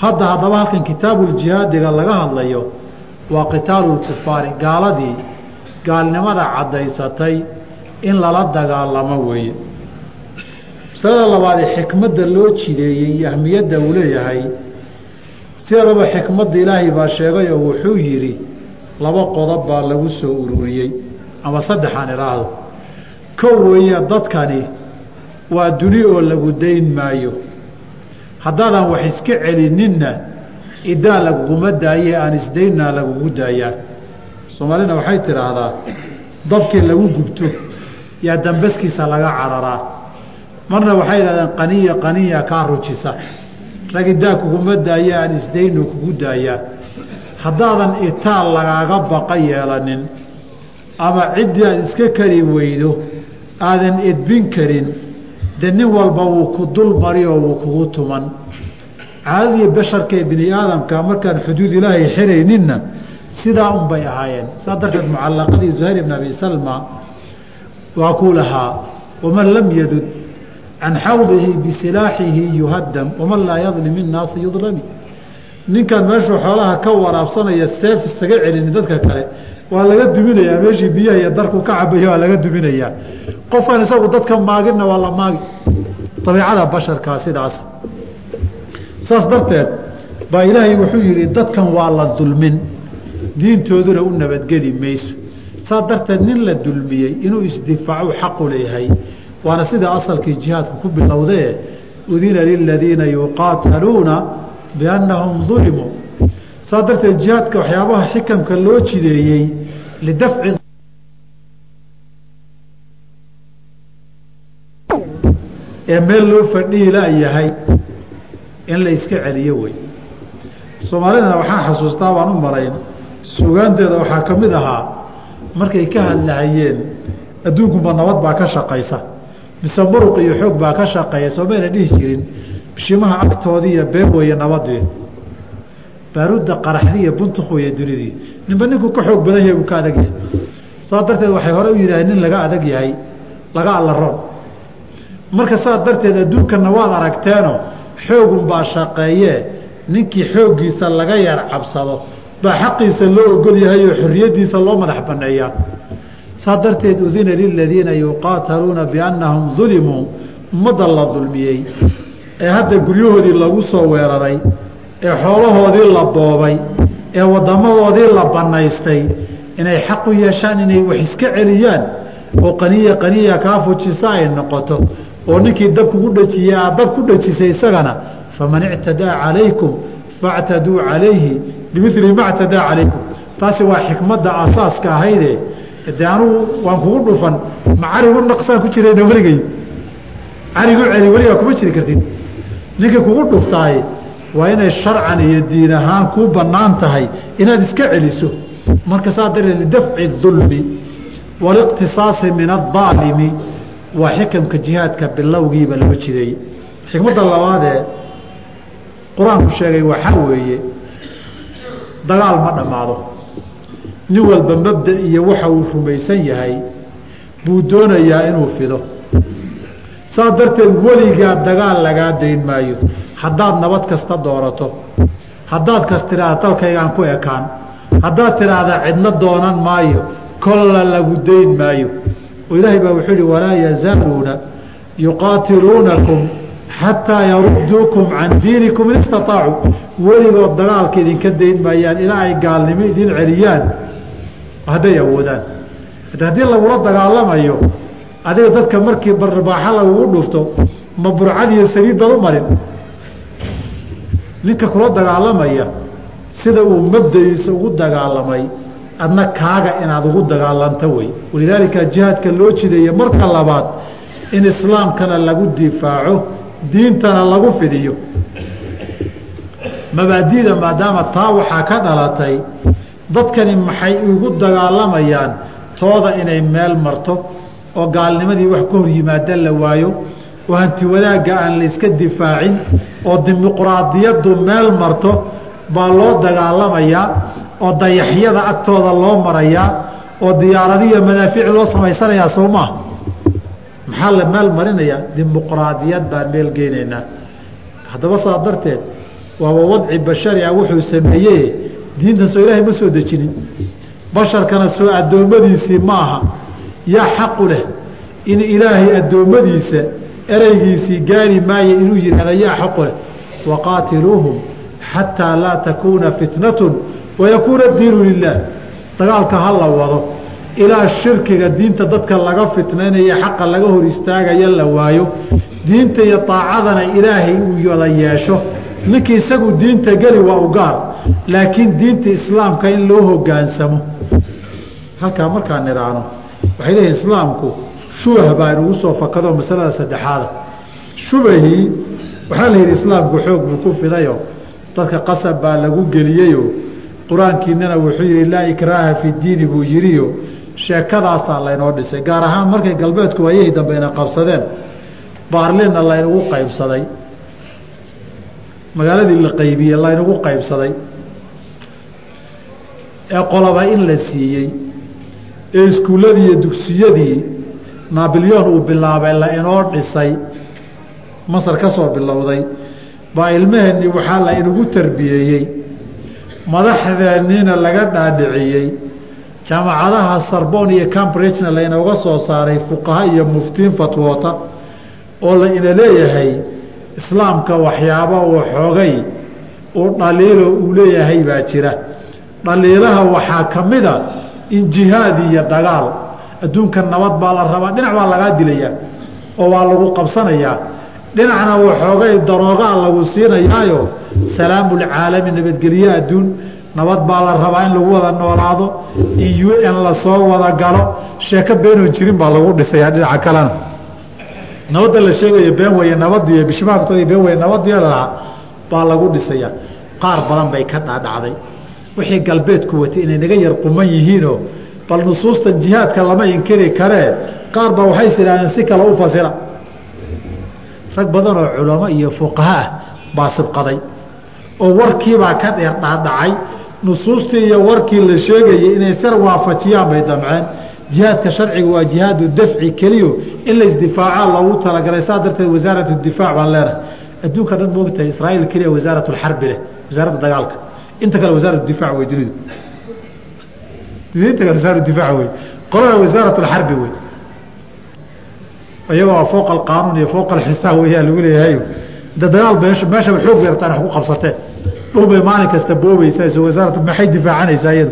S1: Hadda haddaba halkan kitaabuljihaadiga laga hadlayo waa qitaalulkufaari gaaladii gaalnimada caddaysatay in lala dagaalamo weeye. Masalada labaad ee xikmadda loo jideeyey iyo ahmiyadda uu leeyahay sideedaba xikmadda ilaahay baa sheegay oo wuxuu yidhi laba qodob baa lagu soo ururiyey ama saddexaan idhaahdo kow weeye dadkani waa duni oo lagu dayn maayo. Haddaadan wax iska celininna idaa laguguma daaye aan isdaynnaa lagugu daayaa. Soomaalina waxay tidhaahdaa dabkii lagu gubto yaa dambaskiisa laga cararaa. Marna waxay idhahdeen qaniya qaniya kaa rujisa. Rag idaa kuguma daaya aan isdaynu kugu daayaa. Haddaadan itaal lagaaga baqa yeelanin ama ciddii aad iska kari weydo aadan edbin karin. Dee nin walba wuu ku dul mari oo wuu kugu tuman. Caadadii basharka ee bini aadamka markaan xuduud ilaahay xirayninna sidaa un bay ahaayeen. Saa darteed mucallaqadii zuhayr ibn abi salma waa kuu lahaa waman lam yadud can xawdihi bisilaaxihi yuhadam waman laa yadlim innaasa yudlami. Ninkan meeshuu xoolaha ka waraabsanaya seef isaga celini dadka kale waa laga duminayaa meeshii biyaha iyo darku ka cabaya waa laga duminayaa qofkan isagu dadka maaginna waa la maagi. Dabiicada basharkaa sidaas. Saas darteed baa ilaahay wuxuu yidhi dadkan waa la dulmin. Diintooduna u nabadgeli mayso. Saas darteed nin la dulmiyey inuu isdifaacu xaqu leeyahay. Waana sida asalkii jihaadku ku bilowdee udina liladiina yuqaataluuna biannahum dulimuu saas darteed jihaadka waxyaabaha xikamka loo jideeyey lidafci ee meel loo fadhiila yahay in la iska celiyo wey. Soomaalidana waxaan xasuustaa baan u malayn sugaanteeda waxaa ka mid ahaa markay ka hadlahayeen adduunkunba nabad baa ka shaqaysa mise muruq iyo xoog baa ka shaqeeya soo mayna dhihi jirin bishimaha agtoodii iyo been weeye baaruudda qaraxdii iyo buntuq weeye dunidii. Ninba ninkuu ka xoog badan yahay uu ka adag yahay. Saas darteed waxay hore u yidhaaheen nin laga adag yahay laga allaroon marka saas darteed adduunkanna waad aragteeno xoogunbaa shaqeeyee ninkii xooggiisa laga yar cabsado baa xaqiisa loo ogol yahay oo xorriyaddiisa loo madax banneeyaa saas darteed udina liladiina yuqaataluuna biannahum dulimuu ummadda la dulmiyey ee hadda guryahoodii lagu soo weeraray ee xoolahoodii la boobay ee waddamadoodii la bannaystay inay xaq u yeeshaan inay wax iska celiyaan oo qaniya qaniya kaa fujisa ay noqoto oo ninkii dab kugu dhajiyey aad dab ku dhajisay isagana faman ictadaa calaykum factaduu calayhi bimili ma ctadaa calaykum. Taasi waa xikmadda asaaska ahayde de anugu waan kugu dhufan ma carigu naqsaan ku jirayna weligay carigu celi weligaa kuma jiri kartid. Ninkii kugu dhuftaay waa inay sharcan iyo diin ahaan kuu bannaan tahay inaad iska celiso. Marka saa daree lidafci dulmi waliqtisaasi min aaalimi waa xikamka jihaadka bilowgiiba loo jideeyey xikmadda labaadee qur'aanku sheegay waxaa weeye dagaal ma dhammaado. Nin walba mabda iyo waxa uu rumaysan yahay buu doonayaa inuu fido. Saa darteed weligaa dagaal lagaa dayn maayo haddaad nabad kasta doorato haddaad kas tidhaahda dalkaygaan ku ekaan haddaad tidhaahda cidna doonan maayo kolla lagu dayn maayo. Oo ilaahay baa wuxuu yihi walaa yazaaluuna yuqaatiluunakum xataa yaruduukum can diinikum in istaطaacuu weligood dagaalka idinka dayn maayaan ilaa ay gaalnimo idin celiyaan hadday awoodaan. Haddii lagula dagaalamayo adiga dadka markii barbaaxo lagugu dhufto ma burcad iyo saliid baad u marin ninka kula dagaalamaya sida uu mabdaiisa ugu dagaalamay adna kaaga inaad ugu dagaalanto wey walidaalika jihaadka loo jideeye marka labaad in islaamkana lagu difaaco diintana lagu fidiyo. Mabaadida maadaama taa waxaa ka dhalatay dadkani maxay ugu dagaalamayaan tooda inay meel marto oo gaalnimadii wax ka hor yimaada la waayo oo hanti wadaagga aan la iska difaacin oo dimuqraadiyaddu meel marto baa loo dagaalamayaa oo dayaxyada agtooda loo marayaa oo diyaaradiyo madaafiic loo samaysanayaa soo maaha maxaa la meel marinayaa? Dimuqraadiyad baan meel geynaynaa. Haddaba saa darteed waaba wadci bashari ah wuxuu sameeyey diintan soo ilaahay ma soo dejinin. Basharkana soo addoommadiisii ma aha. Yaa xaqu leh in ilaahay addoommadiisa ereygiisii gaari maayo inuu yidhahda yaa xaqu leh waqaatiluuhum xataa laa takuuna fitnatun wayakuuna diinu lilah dagaalka ha la wado ilaa shirkiga diinta dadka laga fitnaynaya xaqa laga hor istaagaya la waayo. Diinta iyo daacadana ilaahay uu wada yeesho. Ninkii isagu diinta geli waa u gaar laakiin diinta islaamka in loo hogaansamo. Halkaa markaan nidhaahno waxay leeyihiin islaamku shubah baa inugu soo fakado masalada saddexaada shubahii waxaa la yidhi islaamku xoog buu ku fidayo. Dadka qasab baa lagu geliyeyo. Qur'aankiinana wuxuu yidhi laa ikraaha fi diini buu yidhiyo. Sheekadaasaa laynoo dhisay gaar ahaan markay galbeedku ayahii dambeyna qabsadeen. Baarlinna laynagu qaybsaday. Magaaladii la qaybiyey laynagu qaybsaday. Ee qoloba in la siiyey. Ee iskuulladii iyo dugsiyadii naabilyoon uu bilaabay la inoo dhisay masar ka soo bilowday. Baa ilmaheennii waxaa la inagu tarbiyeeyey madaxdeenniina laga dhaadhiciyey. Jaamacadaha sarbon iyo cambridgena laynooga soo saaray fuqaha iyo muftiin fatwoota oo la ina leeyahay islaamka waxyaabo uu xoogay uu dhaliilo uu leeyahay baa jira. Dhaliilaha waxaa ka mida in jihaad iyo dagaal adduunka nabad baa la rabaa dhinac baa lagaa dilayaa oo waa lagu qabsanayaa. Dhinacna waxoogay daroogaa lagu siinayaayo. Salaamulcaalami nabadgelye adduun. Nabad baa la rabaa in lagu wada noolaado in n la soo wada galo. Sheeko beenoon jirin baa lagu dhisayaa dhinaca kalena. Nabadda la sheegayo been weye nabadiyo bishmaagtooda been weye nabadiyo lalahaa baa lagu dhisayaa qaar badan bay ka dhaadhacday. Wixii galbeedku watay inay naga yar quman yihiinoo bal nusuustan jihaadka lama inkiri karee qaar baa waxays idhahdeen si kale u fasira. Rag badan oo culamo iyo fuqaha ah baa sibqaday. Oo warkiibaa ka dheer dhaadhacay nusuustii iyo warkii la sheegayay inay sar waafajiyaan bay damceen. Jihaadka sharciga waa jihaadu dafci keliyo in laisdifaaca loogu talagalay. Saa darteed wasaarat difaac baan leenahay. Adduunka dhan moogtahay israa'iil keliya wasaarat lxarbi leh wasaaradda dagaalka. Inta kale wasaarat difaac wey dunidu inta kale wasaarat difaac wey qolada wasaarat alxarbi wey iyagoo fooqa alqaanuun iyo fooqa alxisaab weyaa lagu leeyahay. De dagaal meeshaba xoog bay rabtaan wax ku qabsateen dhul bay maalin kasta boobaysaa wasaaratu maxay difaacanaysaa iyadu?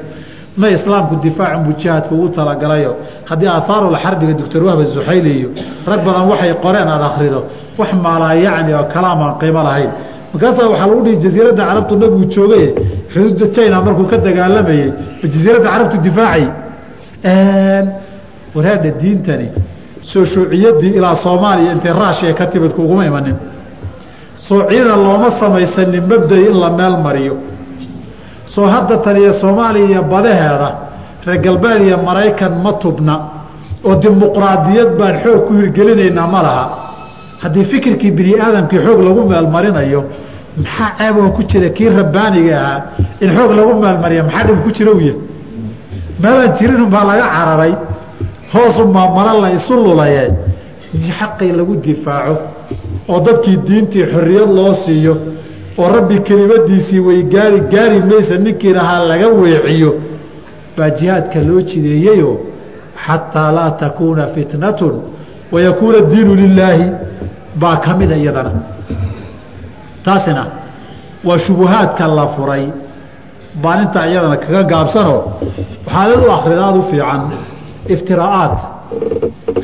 S1: Ma islaamku difaacan buu jihaadka ugu talagalayo haddii aathaarul xarbiga doctor wahba zuxayli iyo rag badan waxay qoreen aada akhrido wax maalaa yacni oo kalaam aan qiimo lahayn. Markaasaa waxaa lagu dhihi jasiiradda carabtu nabigu joogay xuduudda china markuu ka dagaalamayey jasiiradda carabtu difaacay. Waraadha diintani soo shuuciyadii ilaa soomaaliya intay raashiya ka timid kuguma imanin. Soociyana looma samaysanin mabday in la meel mariyo. Soo hadda taliya soomaaliya badaheeda reer galbeed iyo maraykan ma tubna. Oo dimuqraadiyad baan xoog ku hirgelinaynaa ma laha. Haddii fikirkii bini aadamkii xoog lagu meelmarinayo maxaa ceeboo ku jira kii rabbaaniga ahaa in xoog lagu meelmariya maxaa dhib ku jira uya meelaan jirinunbaa laga cararay. Hoosunbaa mala la isu lulaye. Xaqii lagu difaaco oo dadkii diintii xorriyad loo siiyo oo rabbi kelimadiisii way gaari gaari maysa ninkii lahaa laga weeciyo baa jihaadka loo jideeyeyo. Xataa laa takuuna fitnatun wayakuuna diinu lilaahi baa ka mida iyadana taasina waa shubuhaadka la furay. Baan intaa iyadana kaga gaabsanoo waxaad ad u akrida aada u fiican iftiraa'aat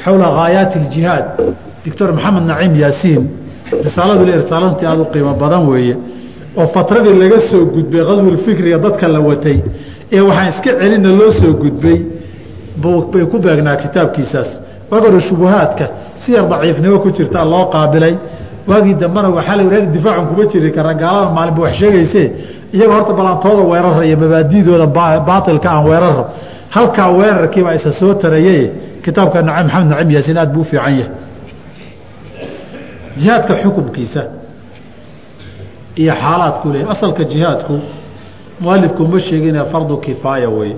S1: xowla haayaati اljihaad doctor maxamed naciim yaasiin risaaladu le risaalantii aada u qiimo badan weeye oo fatradii laga soo gudbay qaswulfikriga dadka la watay ee waxaan iska celina loo soo gudbay bay ku beegnaa kitaabkiisaas. Waag hore shubuhaadka si yar daciifnimo ku jirtaa loo qaabilay waagii dambena waxaa la reer difaacun kuma jiri kara gaalada maalinba wax sheegayse iyaga horta balaantooda weerara iyo mabaadidooda baatilka aan weeraro halkaa weerarkiibaa isa soo taraye kitaabka maxamed nacim yaasiin aad buu u fiican yahay. Jihaadka xukumkiisa iyo xaalaadku leeyahy asalka jihaadku mualifku ma sheegine fardu kifaaya weeye.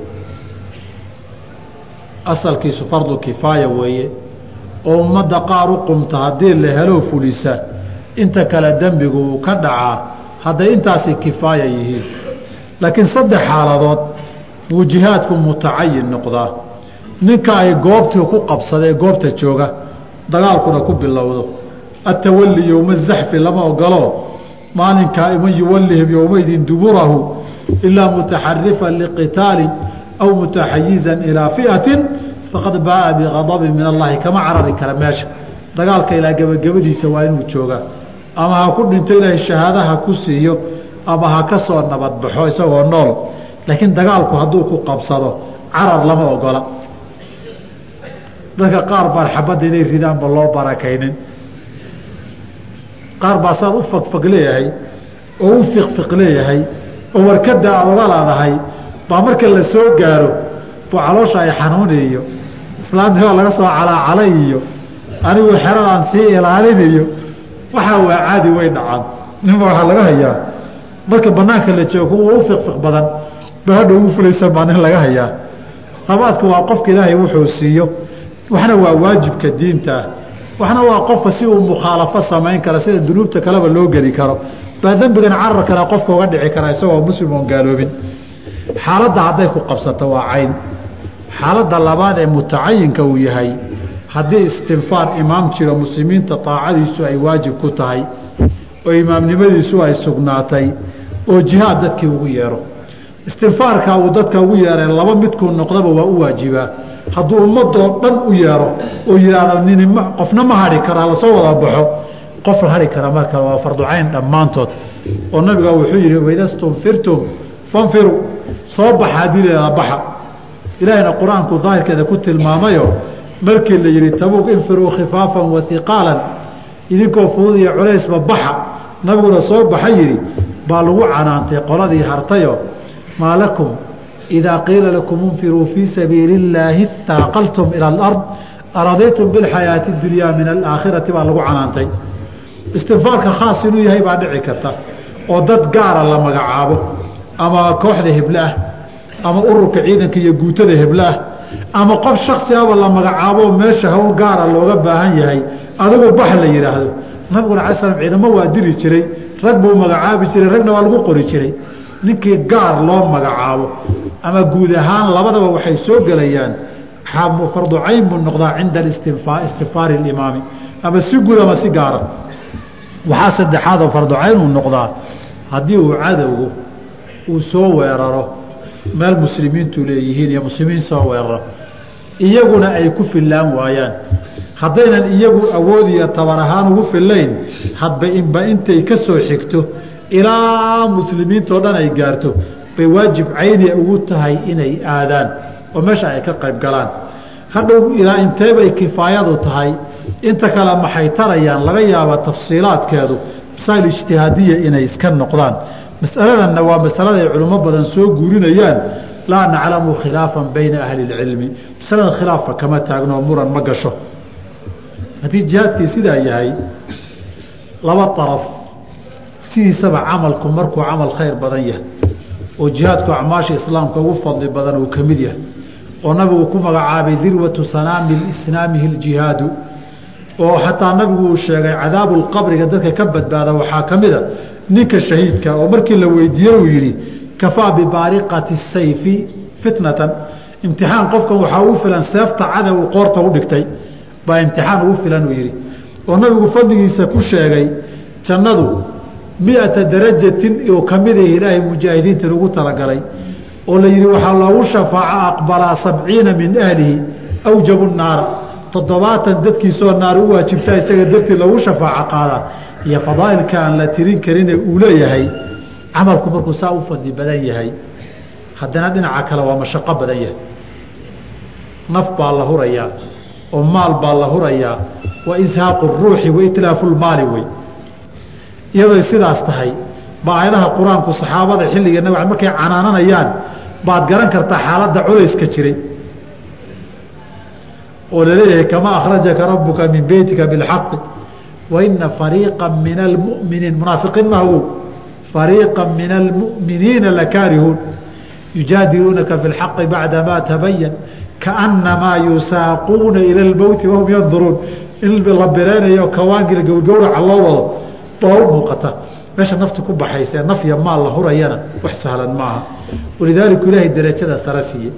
S1: Asalkiisu fardu kifaaya weeye. Oo ummadda qaar u qumta haddii la helo fulisa inta kale dembigu uu ka dhacaa hadday intaasi kifaaya yihiin. Laakiin saddex xaaladood buu jihaadku mutacayin noqdaa. Ninka ay goobtii ku qabsadee goobta jooga dagaalkuna ku bilowdo. Atawali yowma zaxfi lama ogolo. Maalinkaa man yuwalihim yowmaydin duburahu ilaa mutaxarifan liqitaali aw mutaxayizan ilaa fiatin faqad baaa bigadabin min allahi kama carari kara meesha. Dagaalka ilaa gebagabadiisa waa inuu joogaa ama ha ku dhinto ilaahay shahaadaha ku siiyo ama ha ka soo nabadbaxo isagoo nool. Laakiin dagaalku hadduu ku qabsado carar lama ogola. Dadka qaar baan xabadda inay ridaanba loo barakaynin. Qaar baa saad u fagfag leeyahay oo u fiqfiq leeyahay oo warkada aad oga laadahay. Baa marka la soo gaaro buu caloosha ay xanuuniyo. Islaamnimo laga soo calaacalay iyo anigu xeradaan sii ilaalinayo waxaa waa caadi way dhacaan. Ninba waxaa laga hayaa? Marka banaanka la joogo kuwa u fiqfiq badan. Ba hadha ugu fulaysan baa nin laga hayaa. Sabaadku waa qofka ilaahay wuxuu siiyo. Waxna waa waajibka diintaah waxna waa qofka si uu mukhaalafo samayn kara sida dunuubta kaleba loo geli karo. Baa dembigan carar kale qofka uga dhici kara isagoo muslim oon gaaloobin. Xaaladda hadday ku qabsato waa cayn. Xaaladda labaad ee mutacayinka uu yahay haddii istinfaar imaam jiro muslimiinta aacadiisu ay waajib ku tahay oo imaamnimadiisu ay sugnaatay oo jihaad dadkii ugu yeero. Istinfaarka uu dadka ugu yeereen laba midkuu noqdaba waa u waajibaa hadduu ummadoo dhan u yeero oo yidhaahdo nin qofna ma hadhi karaa la soo wada baxo. Qof hadhi kara marka waa farducayn dhammaantood. Oo nabiga wuxuu yihi waida stunfirtum fanfiruu soo baxa haddii lahaa baxa. Ilaahayna qur'aanku daahirkeeda ku tilmaamayo markii la yihi tabuuk infiruu khifaafan wa hiqaalan idinkoo fudud iyo culaysba baxa. Nabiguna soo baxa yidhi baa lagu canaantay qoladii hartayo. Maa lakum idaa qiila lakum infiruu fii sabiili illaahi haaqaltum ila alard aradiitum bilxayaati dunyaa min alaakhirati? Baa lagu canaantay. Istinfaarka khaas inuu yahay baa dhici karta oo dad gaara la magacaabo ama kooxda hebleah ama ururka ciidanka iyo guutada hebleah ama qof shaksi aba la magacaabo meesha hawl gaara looga baahan yahay adigu bax la yidhaahdo nabiguna ala slam ciidamo waa diri jiray rag buu magacaabi jiray ragna waa lagu qori jiray. Ninkii gaar loo magacaabo. Ama guud ahaan labadaba waxay soo gelayaan. Farducayn buu noqdaa cinda istinfaari imaami ama si guud ama si gaara waxaa saddexaadoo farducayn uu noqdaa. Haddii uu cadowgu uu soo weeraro meel muslimiintu leeyihiin iyo muslimiin soo weeraro iyaguna ay ku fillaan waayaan. Haddaynan iyagu awood iyo tabar ahaan ugu fillayn hadba inba intay ka soo xigto ilaa muslimiintao dhan ay gaarto bay waajib cayniya ugu tahay inay aadaan oo meesha ay ka qayb galaan. Hadhow ilaa inteebay kifaayadu tahay inta kale maxay tarayaan laga yaaba tafsiilaadkeedu masaa'il ijtihaadiya inay iska noqdaan masaladanna waa masalada ay badan soo guurinayaan. Laa naclamu khilaafan bayna ahli اlcilmi masalada khilaafka kama taagno muran ma gasho. Haddii jihaadkii sidaa yahay laba araf sidiisaba camalku markuu camal khayr badan yahay oo jihaadku acmaasha islaamka ugu fadli badan uu ka yahay oo nabigu ku magacaabay dirwatu sanaami snaamihi اljihaadu oo xataa nabigu uu sheegay cadaabu lqabriga dadka ka badbaada waxaa ka mida ninka shahiidka oo markii la weydiiyey uu yidhi kafaa bibaariqati sayfi fitnatan. Imtixaan qofkan waxaa ugu filan seefta cadow qoorta u dhigtay baa imtixaan ugu filan uu yidhi. Oo nabigu fadligiisa ku sheegay jannadu miata darajatin oo kamida ilaahay mujaahidiintan ugu talagalay oo la yidhi waxaa loogu shafaaco aqbalaa sabciina min ahlihi awjabu naara toddobaatan dadkiisoo naar u waajibtaa isaga dartii loogu shafaaco qaadaa iyo fadaa'ilka aan la tirin karine uu leeyahay camalku markuu saa u fadli badan yahay haddana dhinaca kale waa mashaqo badan yahay. Naf baa la hurayaa oo maal baa la hurayaa wa ishaaqu ruuxi wa itlaafu lmaali wey iyadooy sidaas tahay ba aayadaha qur'aanku saxaabada xilliga nabig markay canaananayaan baad garan kartaa xaaladda culayska jiray. Oo la leeyahay kamaa akhrajaka rabuka min beytika bilxaqi waina fariiqa min almuminiin munaafiqiin mahagow fariiqa min almu'miniina lakaarihuun yujaadiluunaka fi lxaqi bacdamaa tabayan kaanamaa yusaaquuna ila lmowti wahum yanduruun in la bireynayo kawaangila gowrgowraca loo wado. U muuqata. Meesha nafti ku baxaysa ee naf maal la hurayana wax sahlan maaha. Walidaalika ilaahay darajada sare siiye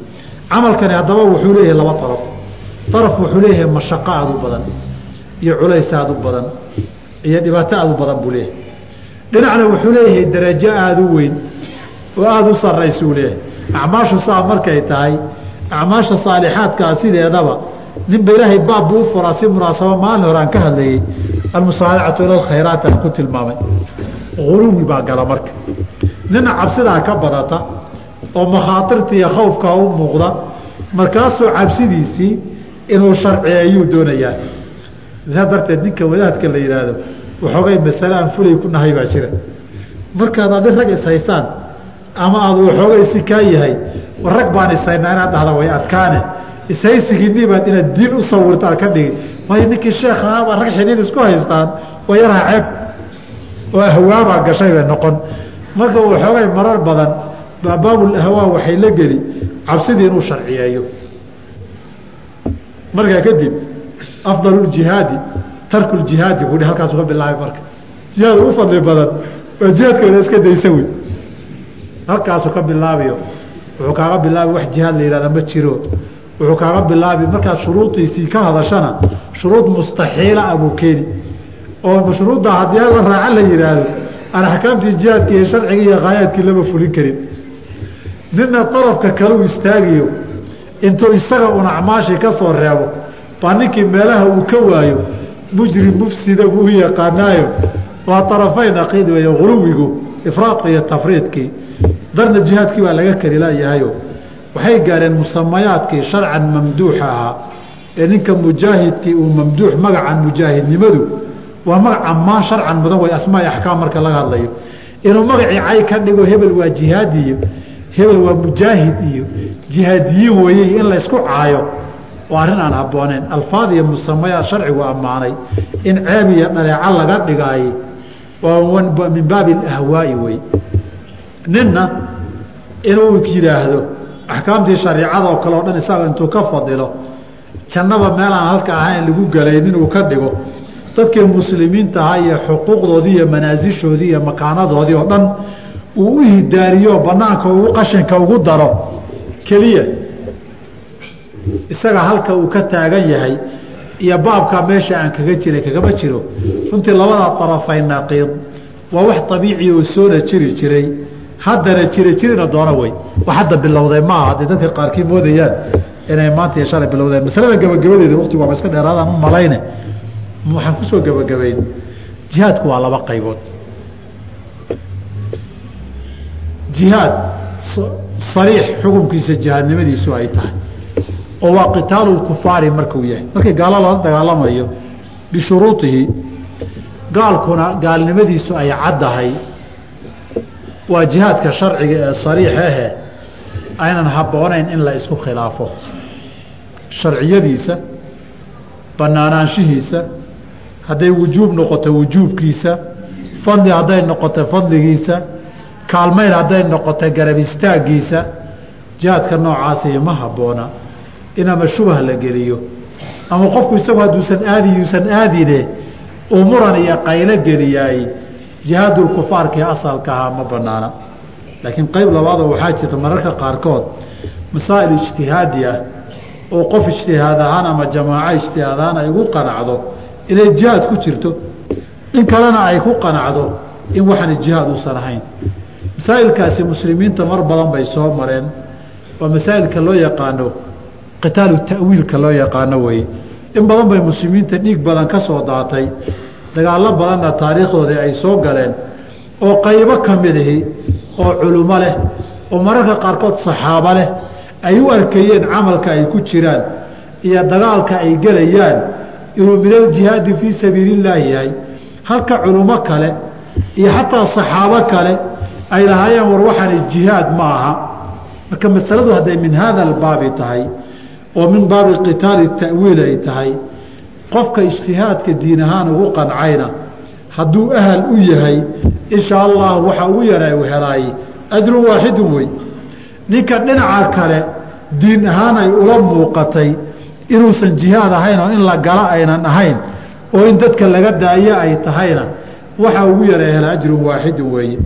S1: camalkani haddaba wuxuu leeyahay laba araf araf wuxuu leeyahay mashaqo aada u badan iyo culays aada u badan iyo dhibaato aada u badan buu leeyahay. Dhinacna wuxuu leeyahay darajo aada u weyn oo aada u sarraysuu leeyahay. Acmaashu saa markay tahay acmaasha saalixaadkaa sideedaba ninba ilaahay baab buu u furaa si munaasabo maalin hore aan ka hadlayey almusaaracatu ila alkhayraat aan ku tilmaamay. Guluwi baa gala marka. Nina cabsidaa ka badata oo makhaatirta iyo khawfkaa u muuqda markaasuu cabsidiisii inuu sharciyeeyuu doonayaa saa darteed ninka wadaadka la yidhaahdo waxoogay masale aan fulay ku nahay baa jira. Markaad adi rag ishaysaan ama aad waxoogay si kaa yahay rag baan ishaynaa inaad dhahda way adkaane. Ishaysigiinibaad inaad diin u sawirta aad ka dhigi. Waayo ninkii sheekha ahaabaa rag xiniin isku haystaan waa yaraa ceeb oo ahwaabaa gashay bay noqon. Marka waxoogay marar badan baabaabul ahwaa waxay la geli cabsidii inuu sharciyeeyo. Markaa kadib afdal jihaadi tarku jihaadi buu halkaasu ka bilaabay marka. Jihaad ugu fadli badan waa jihaadkooda iska daysa wey halkaasu ka bilaabayo wuxuu kaaga bilaabi wax jihaad la yihahda ma jiro. Wuxuu kaaga bilaabi markaad shuruudiisii ka hadashana shuruud mustaxiila ah buu keeni. Oo mashruudda haddii hala raaca la yihaahdo aan axkaamtii jihaadka iyo sharciga iyo khaayaadkii lama fulin karin. Nina darafka kaleu istaagiyo intuu isaga un acmaashii ka soo reebo baa ninkii meelaha uu ka waayo mujrim mufsida buu yaqaanaayo waa arafayn aqiid weeye guluwigu ifraadka iyo tafriidkii darna jihaadkii baa laga kari laayahayo waxay gaareen musamayaadkii sharcan mamduuxa ahaa ee ninka mujaahidkii uu mamduux magacan mujaahidnimadu waa magac ammaan sharcan mudan way asmaai axkaam marka laga hadlayo. Inuu magacii cay ka dhigo hebel waa jihaadi iyo hebel waa mujaahid iyo jihaadiyiin weeye in laysku caayo waa arrin aan habbooneyn alfaad iyo musamayaad sharcigu ammaanay in ceeb iyo dhaleeco laga dhigaayey waa min baabi ahwaai wey. Ninna inuu yidhaahdo axkaamtii shariicadoo kale o dhan isaga intuu ka fadilo jannaba meelaan halka ahayn lagu galaynin inuu ka dhigo. Dadkii muslimiinta ahaa iyo xuquuqdoodii iyo manaasishoodii iyo makaanadoodii oo dhan uu u hidaariyo banaanka ugu qashinka ugu daro. Keliya isaga halka uu ka taagan yahay iyo baabkaa meesha aan kaga jiray kagama jiro. Runtii labadaa arafay naqiid waa wax abiici oo soona jiri jiray. Haddana jira jirina doona wey wax hadda bilowday ma aha. Hadday dadka qaarkii moodayaan inay maanta iyo shalay bilowdeen masalada gabagabadeeda waqtigu waaba iska dheeraadaan u malayne. Waxaan ku soo gabagabayn jihaadku waa laba qaybood. Jihaad sariix xukunkiisa jihaadnimadiisu ay tahay oo waa qitaalu kufaari markuu yahay. Markii gaalo lala dagaalamayo bishuruuihi gaalkuna gaalnimadiisu ay caddahay. Waa jihaadka sharciga ee sariix ahe aynan habboonayn in la isku khilaafo. Sharciyadiisa banaanaanshihiisa hadday wujuub noqoto wujuubkiisa fadli hadday noqoto fadligiisa kaalmayn hadday noqoto garab istaaggiisa jihaadka noocaasi ma habboona in ama shubah la geliyo. Ama qofku isagu hadduusan aadi yuusan aadine uu muran iyo qaylo geliyaay jihaadulkufaarkii asalka ahaa ma banaana laakiin qayb labaadoo waxaa jirta mararka qaarkood masaa'il ijtihaadi ah oo qof ijtihaad ahaan ama jamaaco ijtihaad ahaan ay ugu qanacdo inay jihaad ku jirto in kalena ay ku qanacdo in waxaan jihaad uusan ahayn. Masaa'ilkaasi muslimiinta mar badan bay soo mareen waa masaa'ilka loo yaqaano qitaalu ta'wiilka loo yaqaano weye in badan bay muslimiinta dhiig badan ka soo daatay. Dagaallo badanna taariikhdoodii ay soo galeen. Oo qaybo ka midahi oo culummo leh oo mararka qaarkood saxaabo leh ay u arkayeen camalka ay ku jiraan iyo dagaalka ay gelayaan. Inuu min aljihaadi fii sabiilillaahi yahay. Halka culummo kale iyo xataa saxaabo kale ay lahaayeen war waxaani jihaad ma aha. Marka masaladu hadday min haada albaabi tahay oo min baabi qitaali ta'wiil ay tahay qofka ijtihaadka diin ahaan ugu qancayna hadduu ahal u yahay insha allah waxa ugu yara u helaay ajrun waaxidun wey ninka dhinaca kale diin ahaan ay ula muuqatay inuusan jihaad ahayn oo in la gala aynan ahayn oo in dadka laga daayo ay tahayna waxa ugu yara hela ajrun waaxidun weeye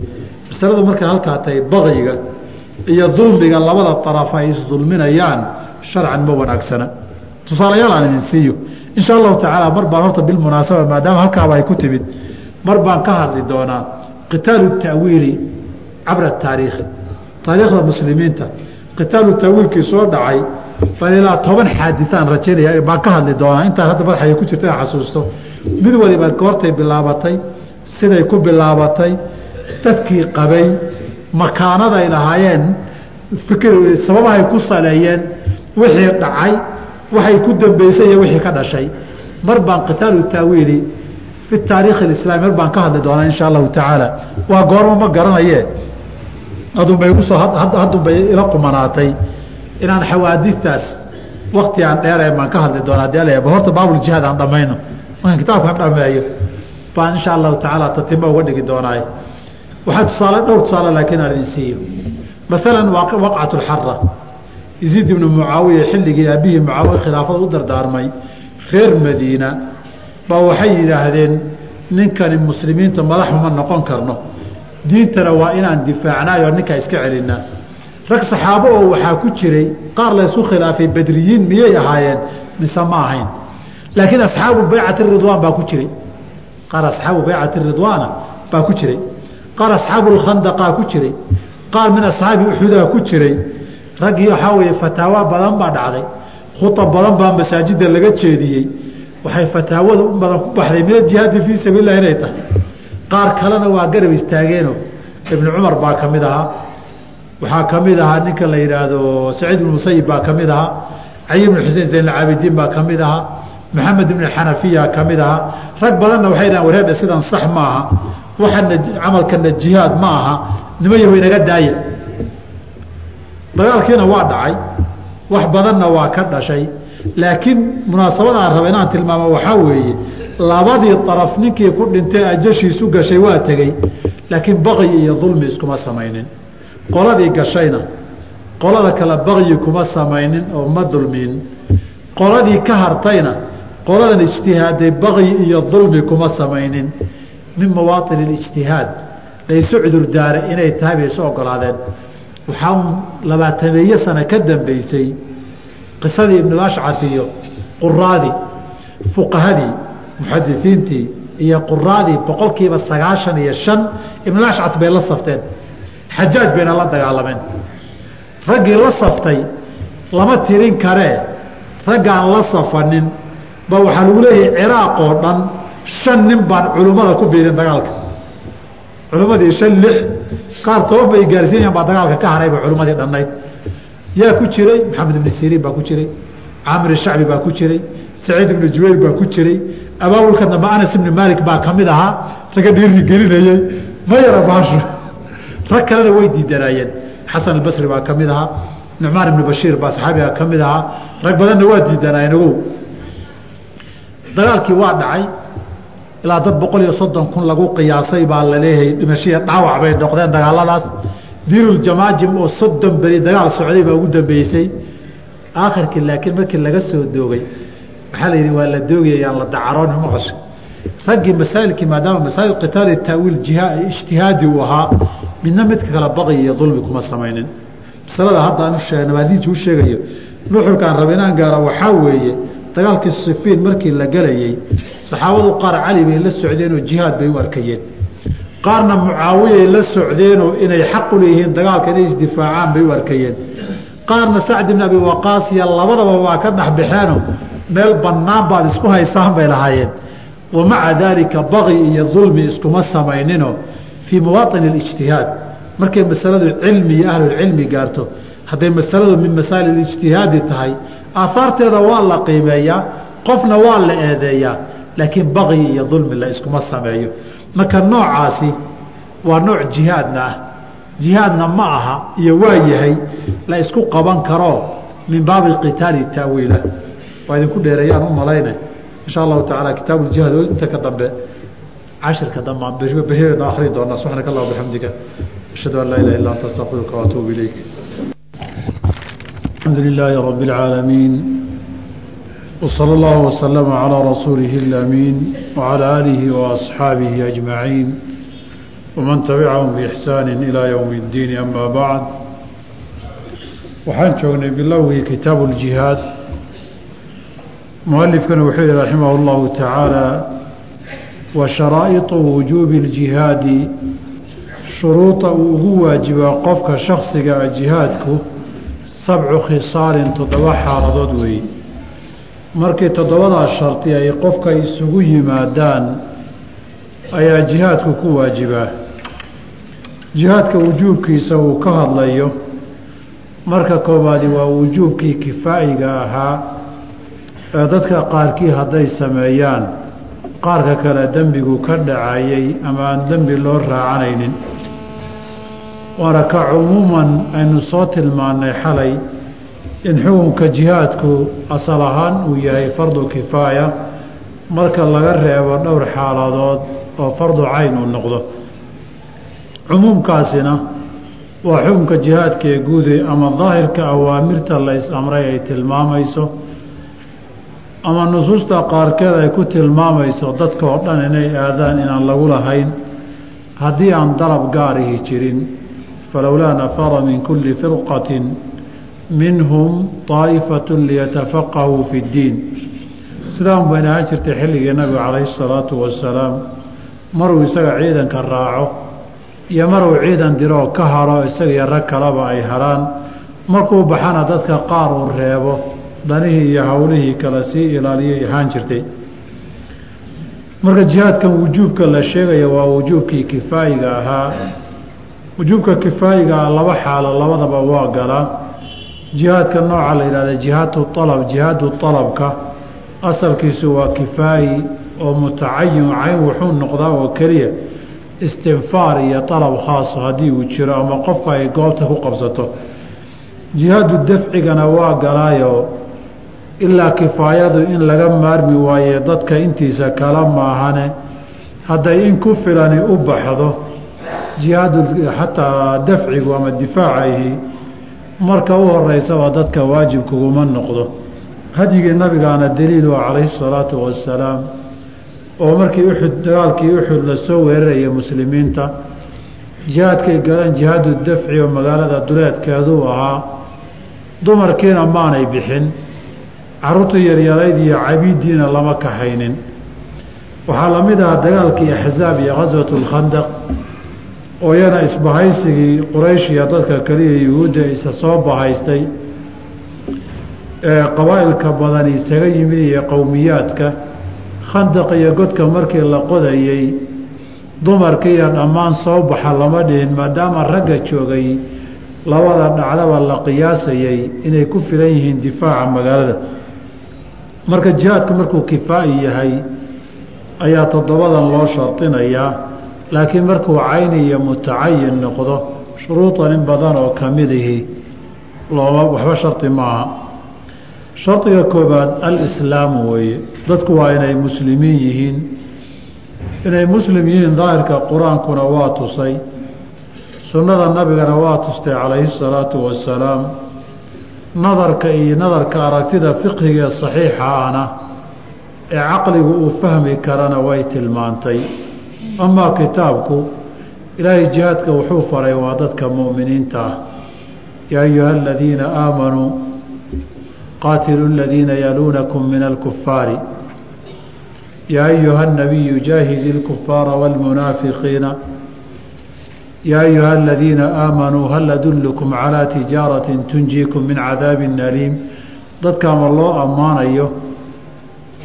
S1: masaladu markay halkaa tahay bakyiga iyo dulmiga labada araf ay isdulminayaan sharcan ma wanaagsana. Tusaalayaal aan idin siiyo. Insha allahu tacaala mar baan horta bilmunaasaba maadaama halkaaba ay ku timid mar baan ka hadli doonaa qitaalu ta'wiili cabra taariikhi. Taariikhda muslimiinta qitaalu ta'wiilkii soo dhacay baan ilaa toban xaadiaan rajaynaya baan ka hadli doonaa. Intaan hadda madaxay ku jirta xasuusto. Mid waliba goortay bilaabatay siday ku bilaabatay dadkii qabay makaanaday lahaayeen fikr sababahay ku saleeyeen wixii dhacay waxay ku dambeysay iyo wixii ka dhashay. Mar baan qitaalu taawiili fi taariikhi islaami mar baan ka hadli doonaa insha allahu tacaala. Waa goormo ma garanaye? Adunbay ugusoo haddunbay ila qumanaatay. Inaan xawaadistaas wakti aan dheereen baan ka hadli doonaa. Ala horta baabuljihaad aan dhammayno. Markaan kitaabkaan dhameeyo baan insha allahu tacaala tatima uga dhigi doonaaye waxaa tusaale dhowr tusaale laakiin aan idin siiyo. Maalan waqcat lxara yasiid ibnu mucaawiya xilligii aabihii mucaawiya khilaafada u dardaarmay reer madiina baa waxay yidhaahdeen ninkani muslimiinta madaxuma noqon karno. Diintana waa inaan difaacnaay ninkaa iska celinaa rag saxaabo oo waxaa ku jiray qaar laysku khilaafay badriyiin miyay ahaayeen mise ma ahayn. Laakiin asxaabu baycati ridwaan baa ku jiray. Qaar asxaabu baycati ridwaana baa ku jiray. Qaar asxaabu lkhandaqaa ku jiray. Qaar min asxaabi uxudaa ku jiray raggii waxaa weeye fataawa badan baa dhacday. Khuab badan baa masaajida laga jeediyey. Waxay fataawada u badan ku baxday. Min ajihaadi fii sabiililah inay tahay. Qaar kalena waa garab istaageeno ibnu cumar baa ka mid ahaa. Waxaa ka mid ahaa ninka la yidhaahdo saciid ibnu musayib baa ka mid ahaa. Cali ibnu xusein zaynalcaabidiin baa ka mid ahaa. Maxamed ibnu xanafiya ka mid ahaa. Rag badanna waxay dhahan wareedha sidan sax ma aha. Waxana camalkana jihaad ma aha. Nima yaho inaga daaya dagaalkiina waa dhacay wax badanna waa ka dhashay. Laakiin munaasabada aan raba inaan tilmaamo waxaa weeye labadii araf ninkii ku dhintay ajashiisu gashay waa tegey. Laakiin baqyi iyo dulmi iskuma samaynin. Qoladii gashayna qolada kale baqyi kuma samaynin oo ma dulmin qoladii ka hartayna qoladan ijtihaaday baqyi iyo dulmi kuma samaynin. Min mawaaطin اlijtihaad laysu cudurdaaray inay tahay bay ogolaadeen waxaa labaatameeye sano ka dambeysay qisadii ibnulashcar iyo quraadii fuqahadii muxadisiintii iyo quraadii boqolkiiba sagaashan iyo shan ibnulashcar bay la safteen. Xajaaj bayna la dagaalameen. Raggii la saftay lama tirin karee raggaan la safanin ba waxaa lagu leeyahay ciraaq oo dhan shan nin baan culummada ku biirin dagaalka. Culummadii shan lix qaar toban bay gaarsiinayan baa dagaalka ka harayba culummadii dhannayd yaa ku jiray maxamed ibni siriin baa ku jiray caamir shacbi baa ku jiray saciid ibnu jubayr baa ku jiray abaabulka dambe anas ibni maalik baa ka mid ahaa ragga dhiiri gelinayey ma yara baasho rag kalena way diidanaayeen. Xasan albasri baa ka mid ahaa nucmaan ibnu bashiir baa saxaabiga ka mid ahaa rag badanna waa diidanaayeen ogow. Dagaalkii waa dhacay ilaa dad boqol iyo soddon kun lagu qiyaasay baa la leeyahay dhimashiya dhaawac bay noqdeen dagaaladaas. Diiruljamaajim oo soddon beri dagaal socday baa ugu dambeysay. Aakhirkii laakiin markii laga soo doogay waxaa la yidhi waa la doogayayaan la dacaroon maqasha raggii masaa'ilkii maadaama masaa'il qitaali taawiil jiha ijtihaadi uu ahaa midna midka kale baqi iyo dulmi kuma samaynin. Masalada hadda aan usheeg nabaadiinta u sheegayo. Nuxurkaan raba inaan gaaro waxaa weeye dagaalkii sifiin markii la gelayey saxaabadu qaar cali bay la socdeenoo jihaad bay u arkayeen. Qaarna mucaawiyay la socdeenoo inay xaq leeyihiin dagaalka inay isdifaacaan bay u arkayeen. Qaarna sacd ibn abi waqaas iyo labadaba waa ka dhexbaxeeno meel bannaan baad isku haysaan bay lahaayeen. Wa maca daalika baqi iyo dulmi iskuma samayninoo fii muwaaطini اlijtihaad markay masaladu cilmi iyo ahlulcilmi gaarto hadday masaladu min masaa'il ijtihaadi tahay aahaarteeda waa la qiimeeyaa qofna waa la eedeeyaa laakiin baqyi iyo dulmi la iskuma sameeyo. Marka noocaasi waa nooc jihaadna ah. Jihaadna ma aha iyo waa yahay la isku qaban karo min baabi qitaali taawiila waa idinku dheereeyaan u malayne? Insha allahu tacaala kitaabu jihaad inta ka dambe cashirka dambaan berina akhrin doonaa. Subxaanaka allah bixamdika ashhadu an laa ilaha illa anta astaqfiruka waatuubu ilayk الحمد لله رب العالمين وصلى الله وسلم على رسوله الأمين وعلى آله وأصحابه أجمعين ومن تبعهم بإحسان إلى يوم الدين أما بعد waxaan joognay bilowgii kitaabu الجihaad mualifkana wuxuu yihi raximah اllahu taعaalى wa sharaa'iطu wujuubi اljihaadi shuruuda uu ugu waajibaa qofka shaksiga a jihaadku sabcu khisaalin toddoba xaaladood weeye markii toddobadaas shardi ay qofka isugu yimaadaan ayaa jihaadku ku waajibaa. Jihaadka wujuubkiisa uu ka hadlayo. Marka koobaadi waa wujuubkii kifaa'iga ahaa ee dadka qaarkii hadday sameeyaan. Qaarka kale dembigu ka dhacayay ama aan dembi loo raacanaynin waana ka cumuuman aynu soo tilmaannay xalay in xukunka jihaadku asal ahaan uu yahay fardu kifaaya marka laga reebo dhowr xaaladood oo fardu cayn uu noqdo. Cumuumkaasina waa xukunka jihaadka ee guuday ama daahirka awaamirta la is-amray ay tilmaamayso ama nusuusta qaarkeed ay ku tilmaamayso dadka dhan inay aadaan inaan lagu lahayn haddii aan dalab gaarihi jirin falowlaa nafara min kulli firqatin minhum طaa'ifatu liyatafaqahuu fi اddiin sidaan bayna ahaan jirtay xilligii nabiga calayhi الsalaatu wasalaam maruu isaga ciidanka raaco iyo maruu ciidan diroo ka haro isaga iyo rag kaleba ay haraan markuu baxana dadka qaar uu reebo danihii iyo howlihii kale sii ilaaliyay ahaan jirtay marka jihaadkan wujuubka la sheegaya waa wujuubkii kifaayiga ahaa wujuubka kifaayiga laba xaalo labadaba waa galaa jihaadka nooca la yidhahda jihaadu alab jihaadu alabka asalkiisu waa kifaayi oo mutacayin cayn wuxuu noqdaa oo keliya istinfaar iyo alab khaaso haddii uu jiro ama qofka ay goobta ku qabsato jihaadu dafcigana waa galaayo ilaa kifaayadu in laga maarmi waaye dadka intiisa kala maahane hadday in ku filani u baxdo jihaadu xataa dafcigu ama difaacahi marka u horeysaba dadka waajib kuguma noqdo. Hadyigii nabigaana daliilu calayhi salaatu wasalaam oo markii uxud dagaalkii uxud la soo weeraraya muslimiinta jihaadkay galeen jihaadu dafci oo magaalada duleedkeeduu ahaa dumarkiina maanay bixin caruurtii yaryarayd iyo cabiiddiina lama kaxaynin waxaa la mid ahaa dagaalkii axzaab iyo khaswatu lkhandaq oo iyana isbahaysigii quraysh iyo dadka kaliya yuhuudda isa soo bahaystay ee qabaa'ilka badan isaga yimid iyo qowmiyaadka khandaq iyo godka markii la qodayey dumarkiiyo dhammaan soo baxa lama dhihin maadaama ragga joogay labada dhacdaba la qiyaasayay inay ku filan yihiin difaaca magaalada. Marka jihaadku markuu kifaa'i yahay ayaa toddobadan loo shardinayaa laakiin markuu cayni iyo mutacayin noqdo shuruudan in badan oo ka midihi looma waxba shardi maaha shardiga koobaad alislaamu weeye. Dadku waa inay muslimiin yihiin. Inay muslim yihiin daahirka qur'aankuna waa tusay. Sunnada nabigana waa tustay calayhi salaatu wasalaam nadarka iyo nadarka aragtida fiqhiga ee saxiixa ahna ee caqligu uu fahmi karana way tilmaantay amaa kitaabku ilaahay jihaadka wuxuu faray waa dadka mu'miniinta ah yaa ayuha aladiina aamanuu qaatiluu aladiina yaluunakum min alkufaari yaa ayuha الnabiyu jaahidi اlkufaara wاlmunaafiqiina yaa ayuha aladiina aamanuu hal adullukum calaa tijaarati tunjiikum min cadaabin aliim dadka ama loo ammaanayo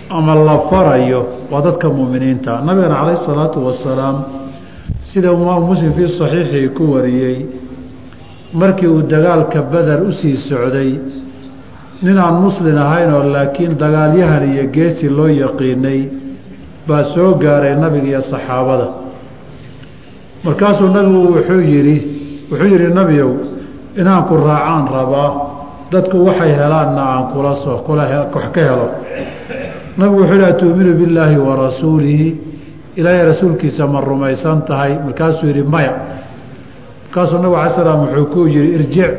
S1: ama la farayo waa dadka muuminiinta. Nabigana calayh salaatu wasalaam sida imaamu muslim fii saxiixii ku wariyey markii uu dagaalka beder u sii socday nin aan muslin ahaynoo laakiin dagaalyahan iyo geesi loo yaqiinay baa soo gaaray nabiga iyo saxaabada. Markaasuu nabigu wuxuu yidhi wuxuu yidhi nabiow inaan ku raacaan rabaa dadku waxay helaanna aan kula soo kula wax ka helo nabigu wuxuu yidhi atuuminu billaahi wa rasuulihi. Ilaahay rasuulkiisa ma rumaysan tahay. Markaasuu yidhi maya. Markaasuu nabig alay slam wuxuu ku yidhi irjic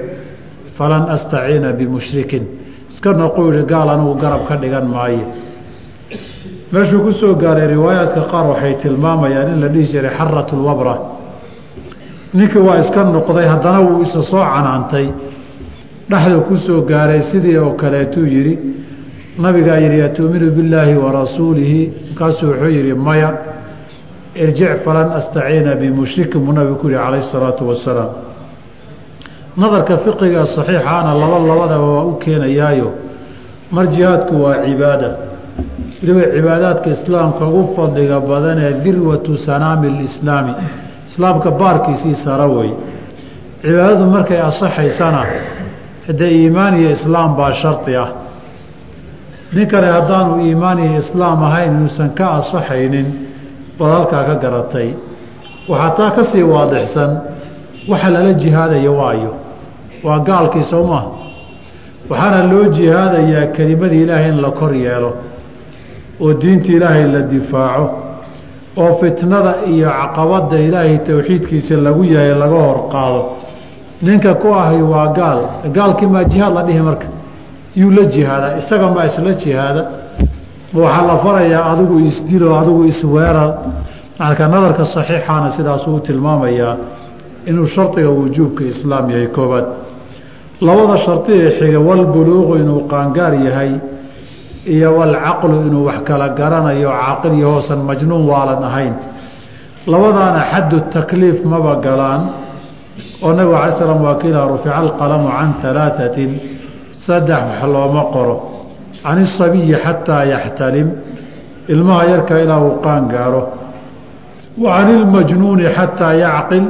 S1: falan astaciina bimushrikin. Iska noquu yihi gaal anigu garab ka dhigan maayo meeshuu ku soo gaaray riwaayaadka qaar waxay tilmaamayaan in la dhihi jiray xarat lwabra ninkii waa iska noqday haddana wuu isa soo canaantay. Dhexduu ku soo gaaray sidii oo kaleetuu yidhi nabigaa yidhi atuuminu billaahi wa rasuulihi. Markaasuu wuxuu yidhi maya irjic falan astaciina bimushrikin buu nabigu ku yihi calayh isalaatu wasalaam nadarka fiqiga saxiixaana laba labadaba waa u keenayaayo. Mar jihaadku waa cibaada. Weliba cibaadaadka islaamka ugu fadliga badan ee dirwatu sanaami lislaami islaamka baarkiisii sara wey. Cibaadadu markay asaxaysana hadee iimaan iyo islaam baa shardi ah nin kale haddaanu iimaan iyo islaam ahayn inuusan ka asaxaynin baad ka garatay. Waxaa taa ka sii waadixsan waxa lala jihaadaya waayo. Waa gaalkii soo maha. Waxaana loo jihaadayaa kelimadii ilaahay in la kor yeelo oo diinta ilaahay la difaaco oo fitnada iyo caqabadda ilaahay towxiidkiisa lagu yahay laga hor qaado ninka ku ahi waa gaal. Gaalkii maa jihaad la dhihi marka yuu la jihaadaa isaga maa isla jihaada. Waxaa la farayaa adigu isdilo adigu isweerar marka nadarka saxiixaana sidaasuu tilmaamayaa inuu shardiga wujuubka islaam yahay koobaad labada shardi ee xiga walbuluuqu inuu qaangaar yahay iyo walcaqlu inuu wax kala garanayo caaqil iyo majnuun waalan ahayn. Labadaana xaddu takliif maba galaan. Oo nabigu alay slam waa kiilaa rufica alqalamu can alaaatin saddex wax looma qoro. Can isabiyi xataa yaxtalim ilmaha yarka ilaa uu qaan gaaro. Wa can ilmajnuuni xataa yacqil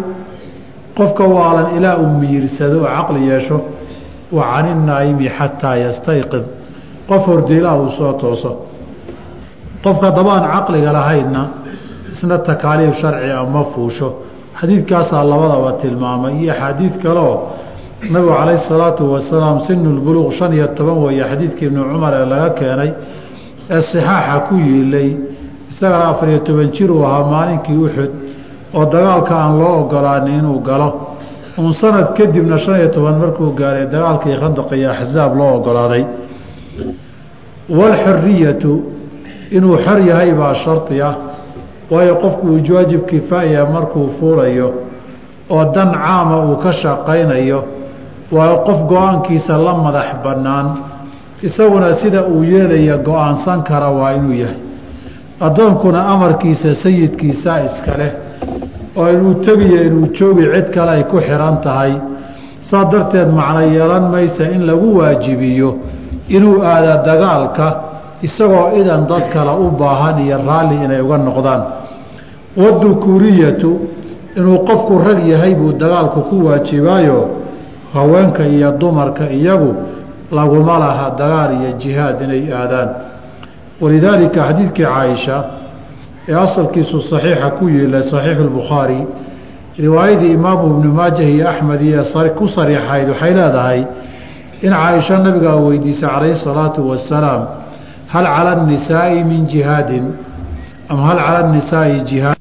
S1: qofka waalan ilaa uu miyirsado oo caqli yeesho. Wa can inaa'imi xataa yastayqid qof horda ilaa uu soo tooso. Qofka dabaan caqliga lahaynna isna takaaliif sharci a ma fuusho. Xadiidkaasaa labadaba tilmaamay iyo axaadiid kaleoo nabigu calayhi salaatu wasalaam sinulbuluuq shan iyo toban weeye xadiidkii ibnu cumar ee laga keenay ee sixaaxa ku yiilay isagana afariyo toban jir uu ahaa maalinkii uxud oo dagaalka aan loo ogolaanin inuu galo. Uun sanad kadibna shan iyo toban markuu gaaray dagaalkii khandaq iyo axsaab loo ogolaaday. Walxuriyatu inuu xor yahay baa shardi ah waayo qofku uu kifaaya markuu fuulayo oo dan caama uu ka shaqaynayo waa qof go'aankiisa la madax bannaan isaguna sida uu yeelaya go'aansan kara waa inuu yahay. Addoonkuna amarkiisa sayidkiisa iska leh oo inuu tegiyo inuu joogi cid kale ay ku xihan tahay saa darteed macno yeelan maysa in lagu waajibiyo inuu aada dagaalka isagoo idan dad kale u baahan iyo raalli inay uga noqdaan. Wadukuuriyatu inuu qofku rag yahay buu dagaalku ku waajibaayo haweenka iyo dumarka iyagu laguma laha dagaal iyo jihaad inay aadaan. Walidaalika xadiidkii caaisha ee asalkiisu saxiixa ku yiila saxiixu lbukhaari riwaayadii imaamu ibnu maajah iyo axmed iyo ku sariixayd waxay leedahay in caaisha nabigaa weydiisay calayhi salaatu wasalaam hal cala annisaa'i min jihaadin? Am hal cala annisaa'i jihaad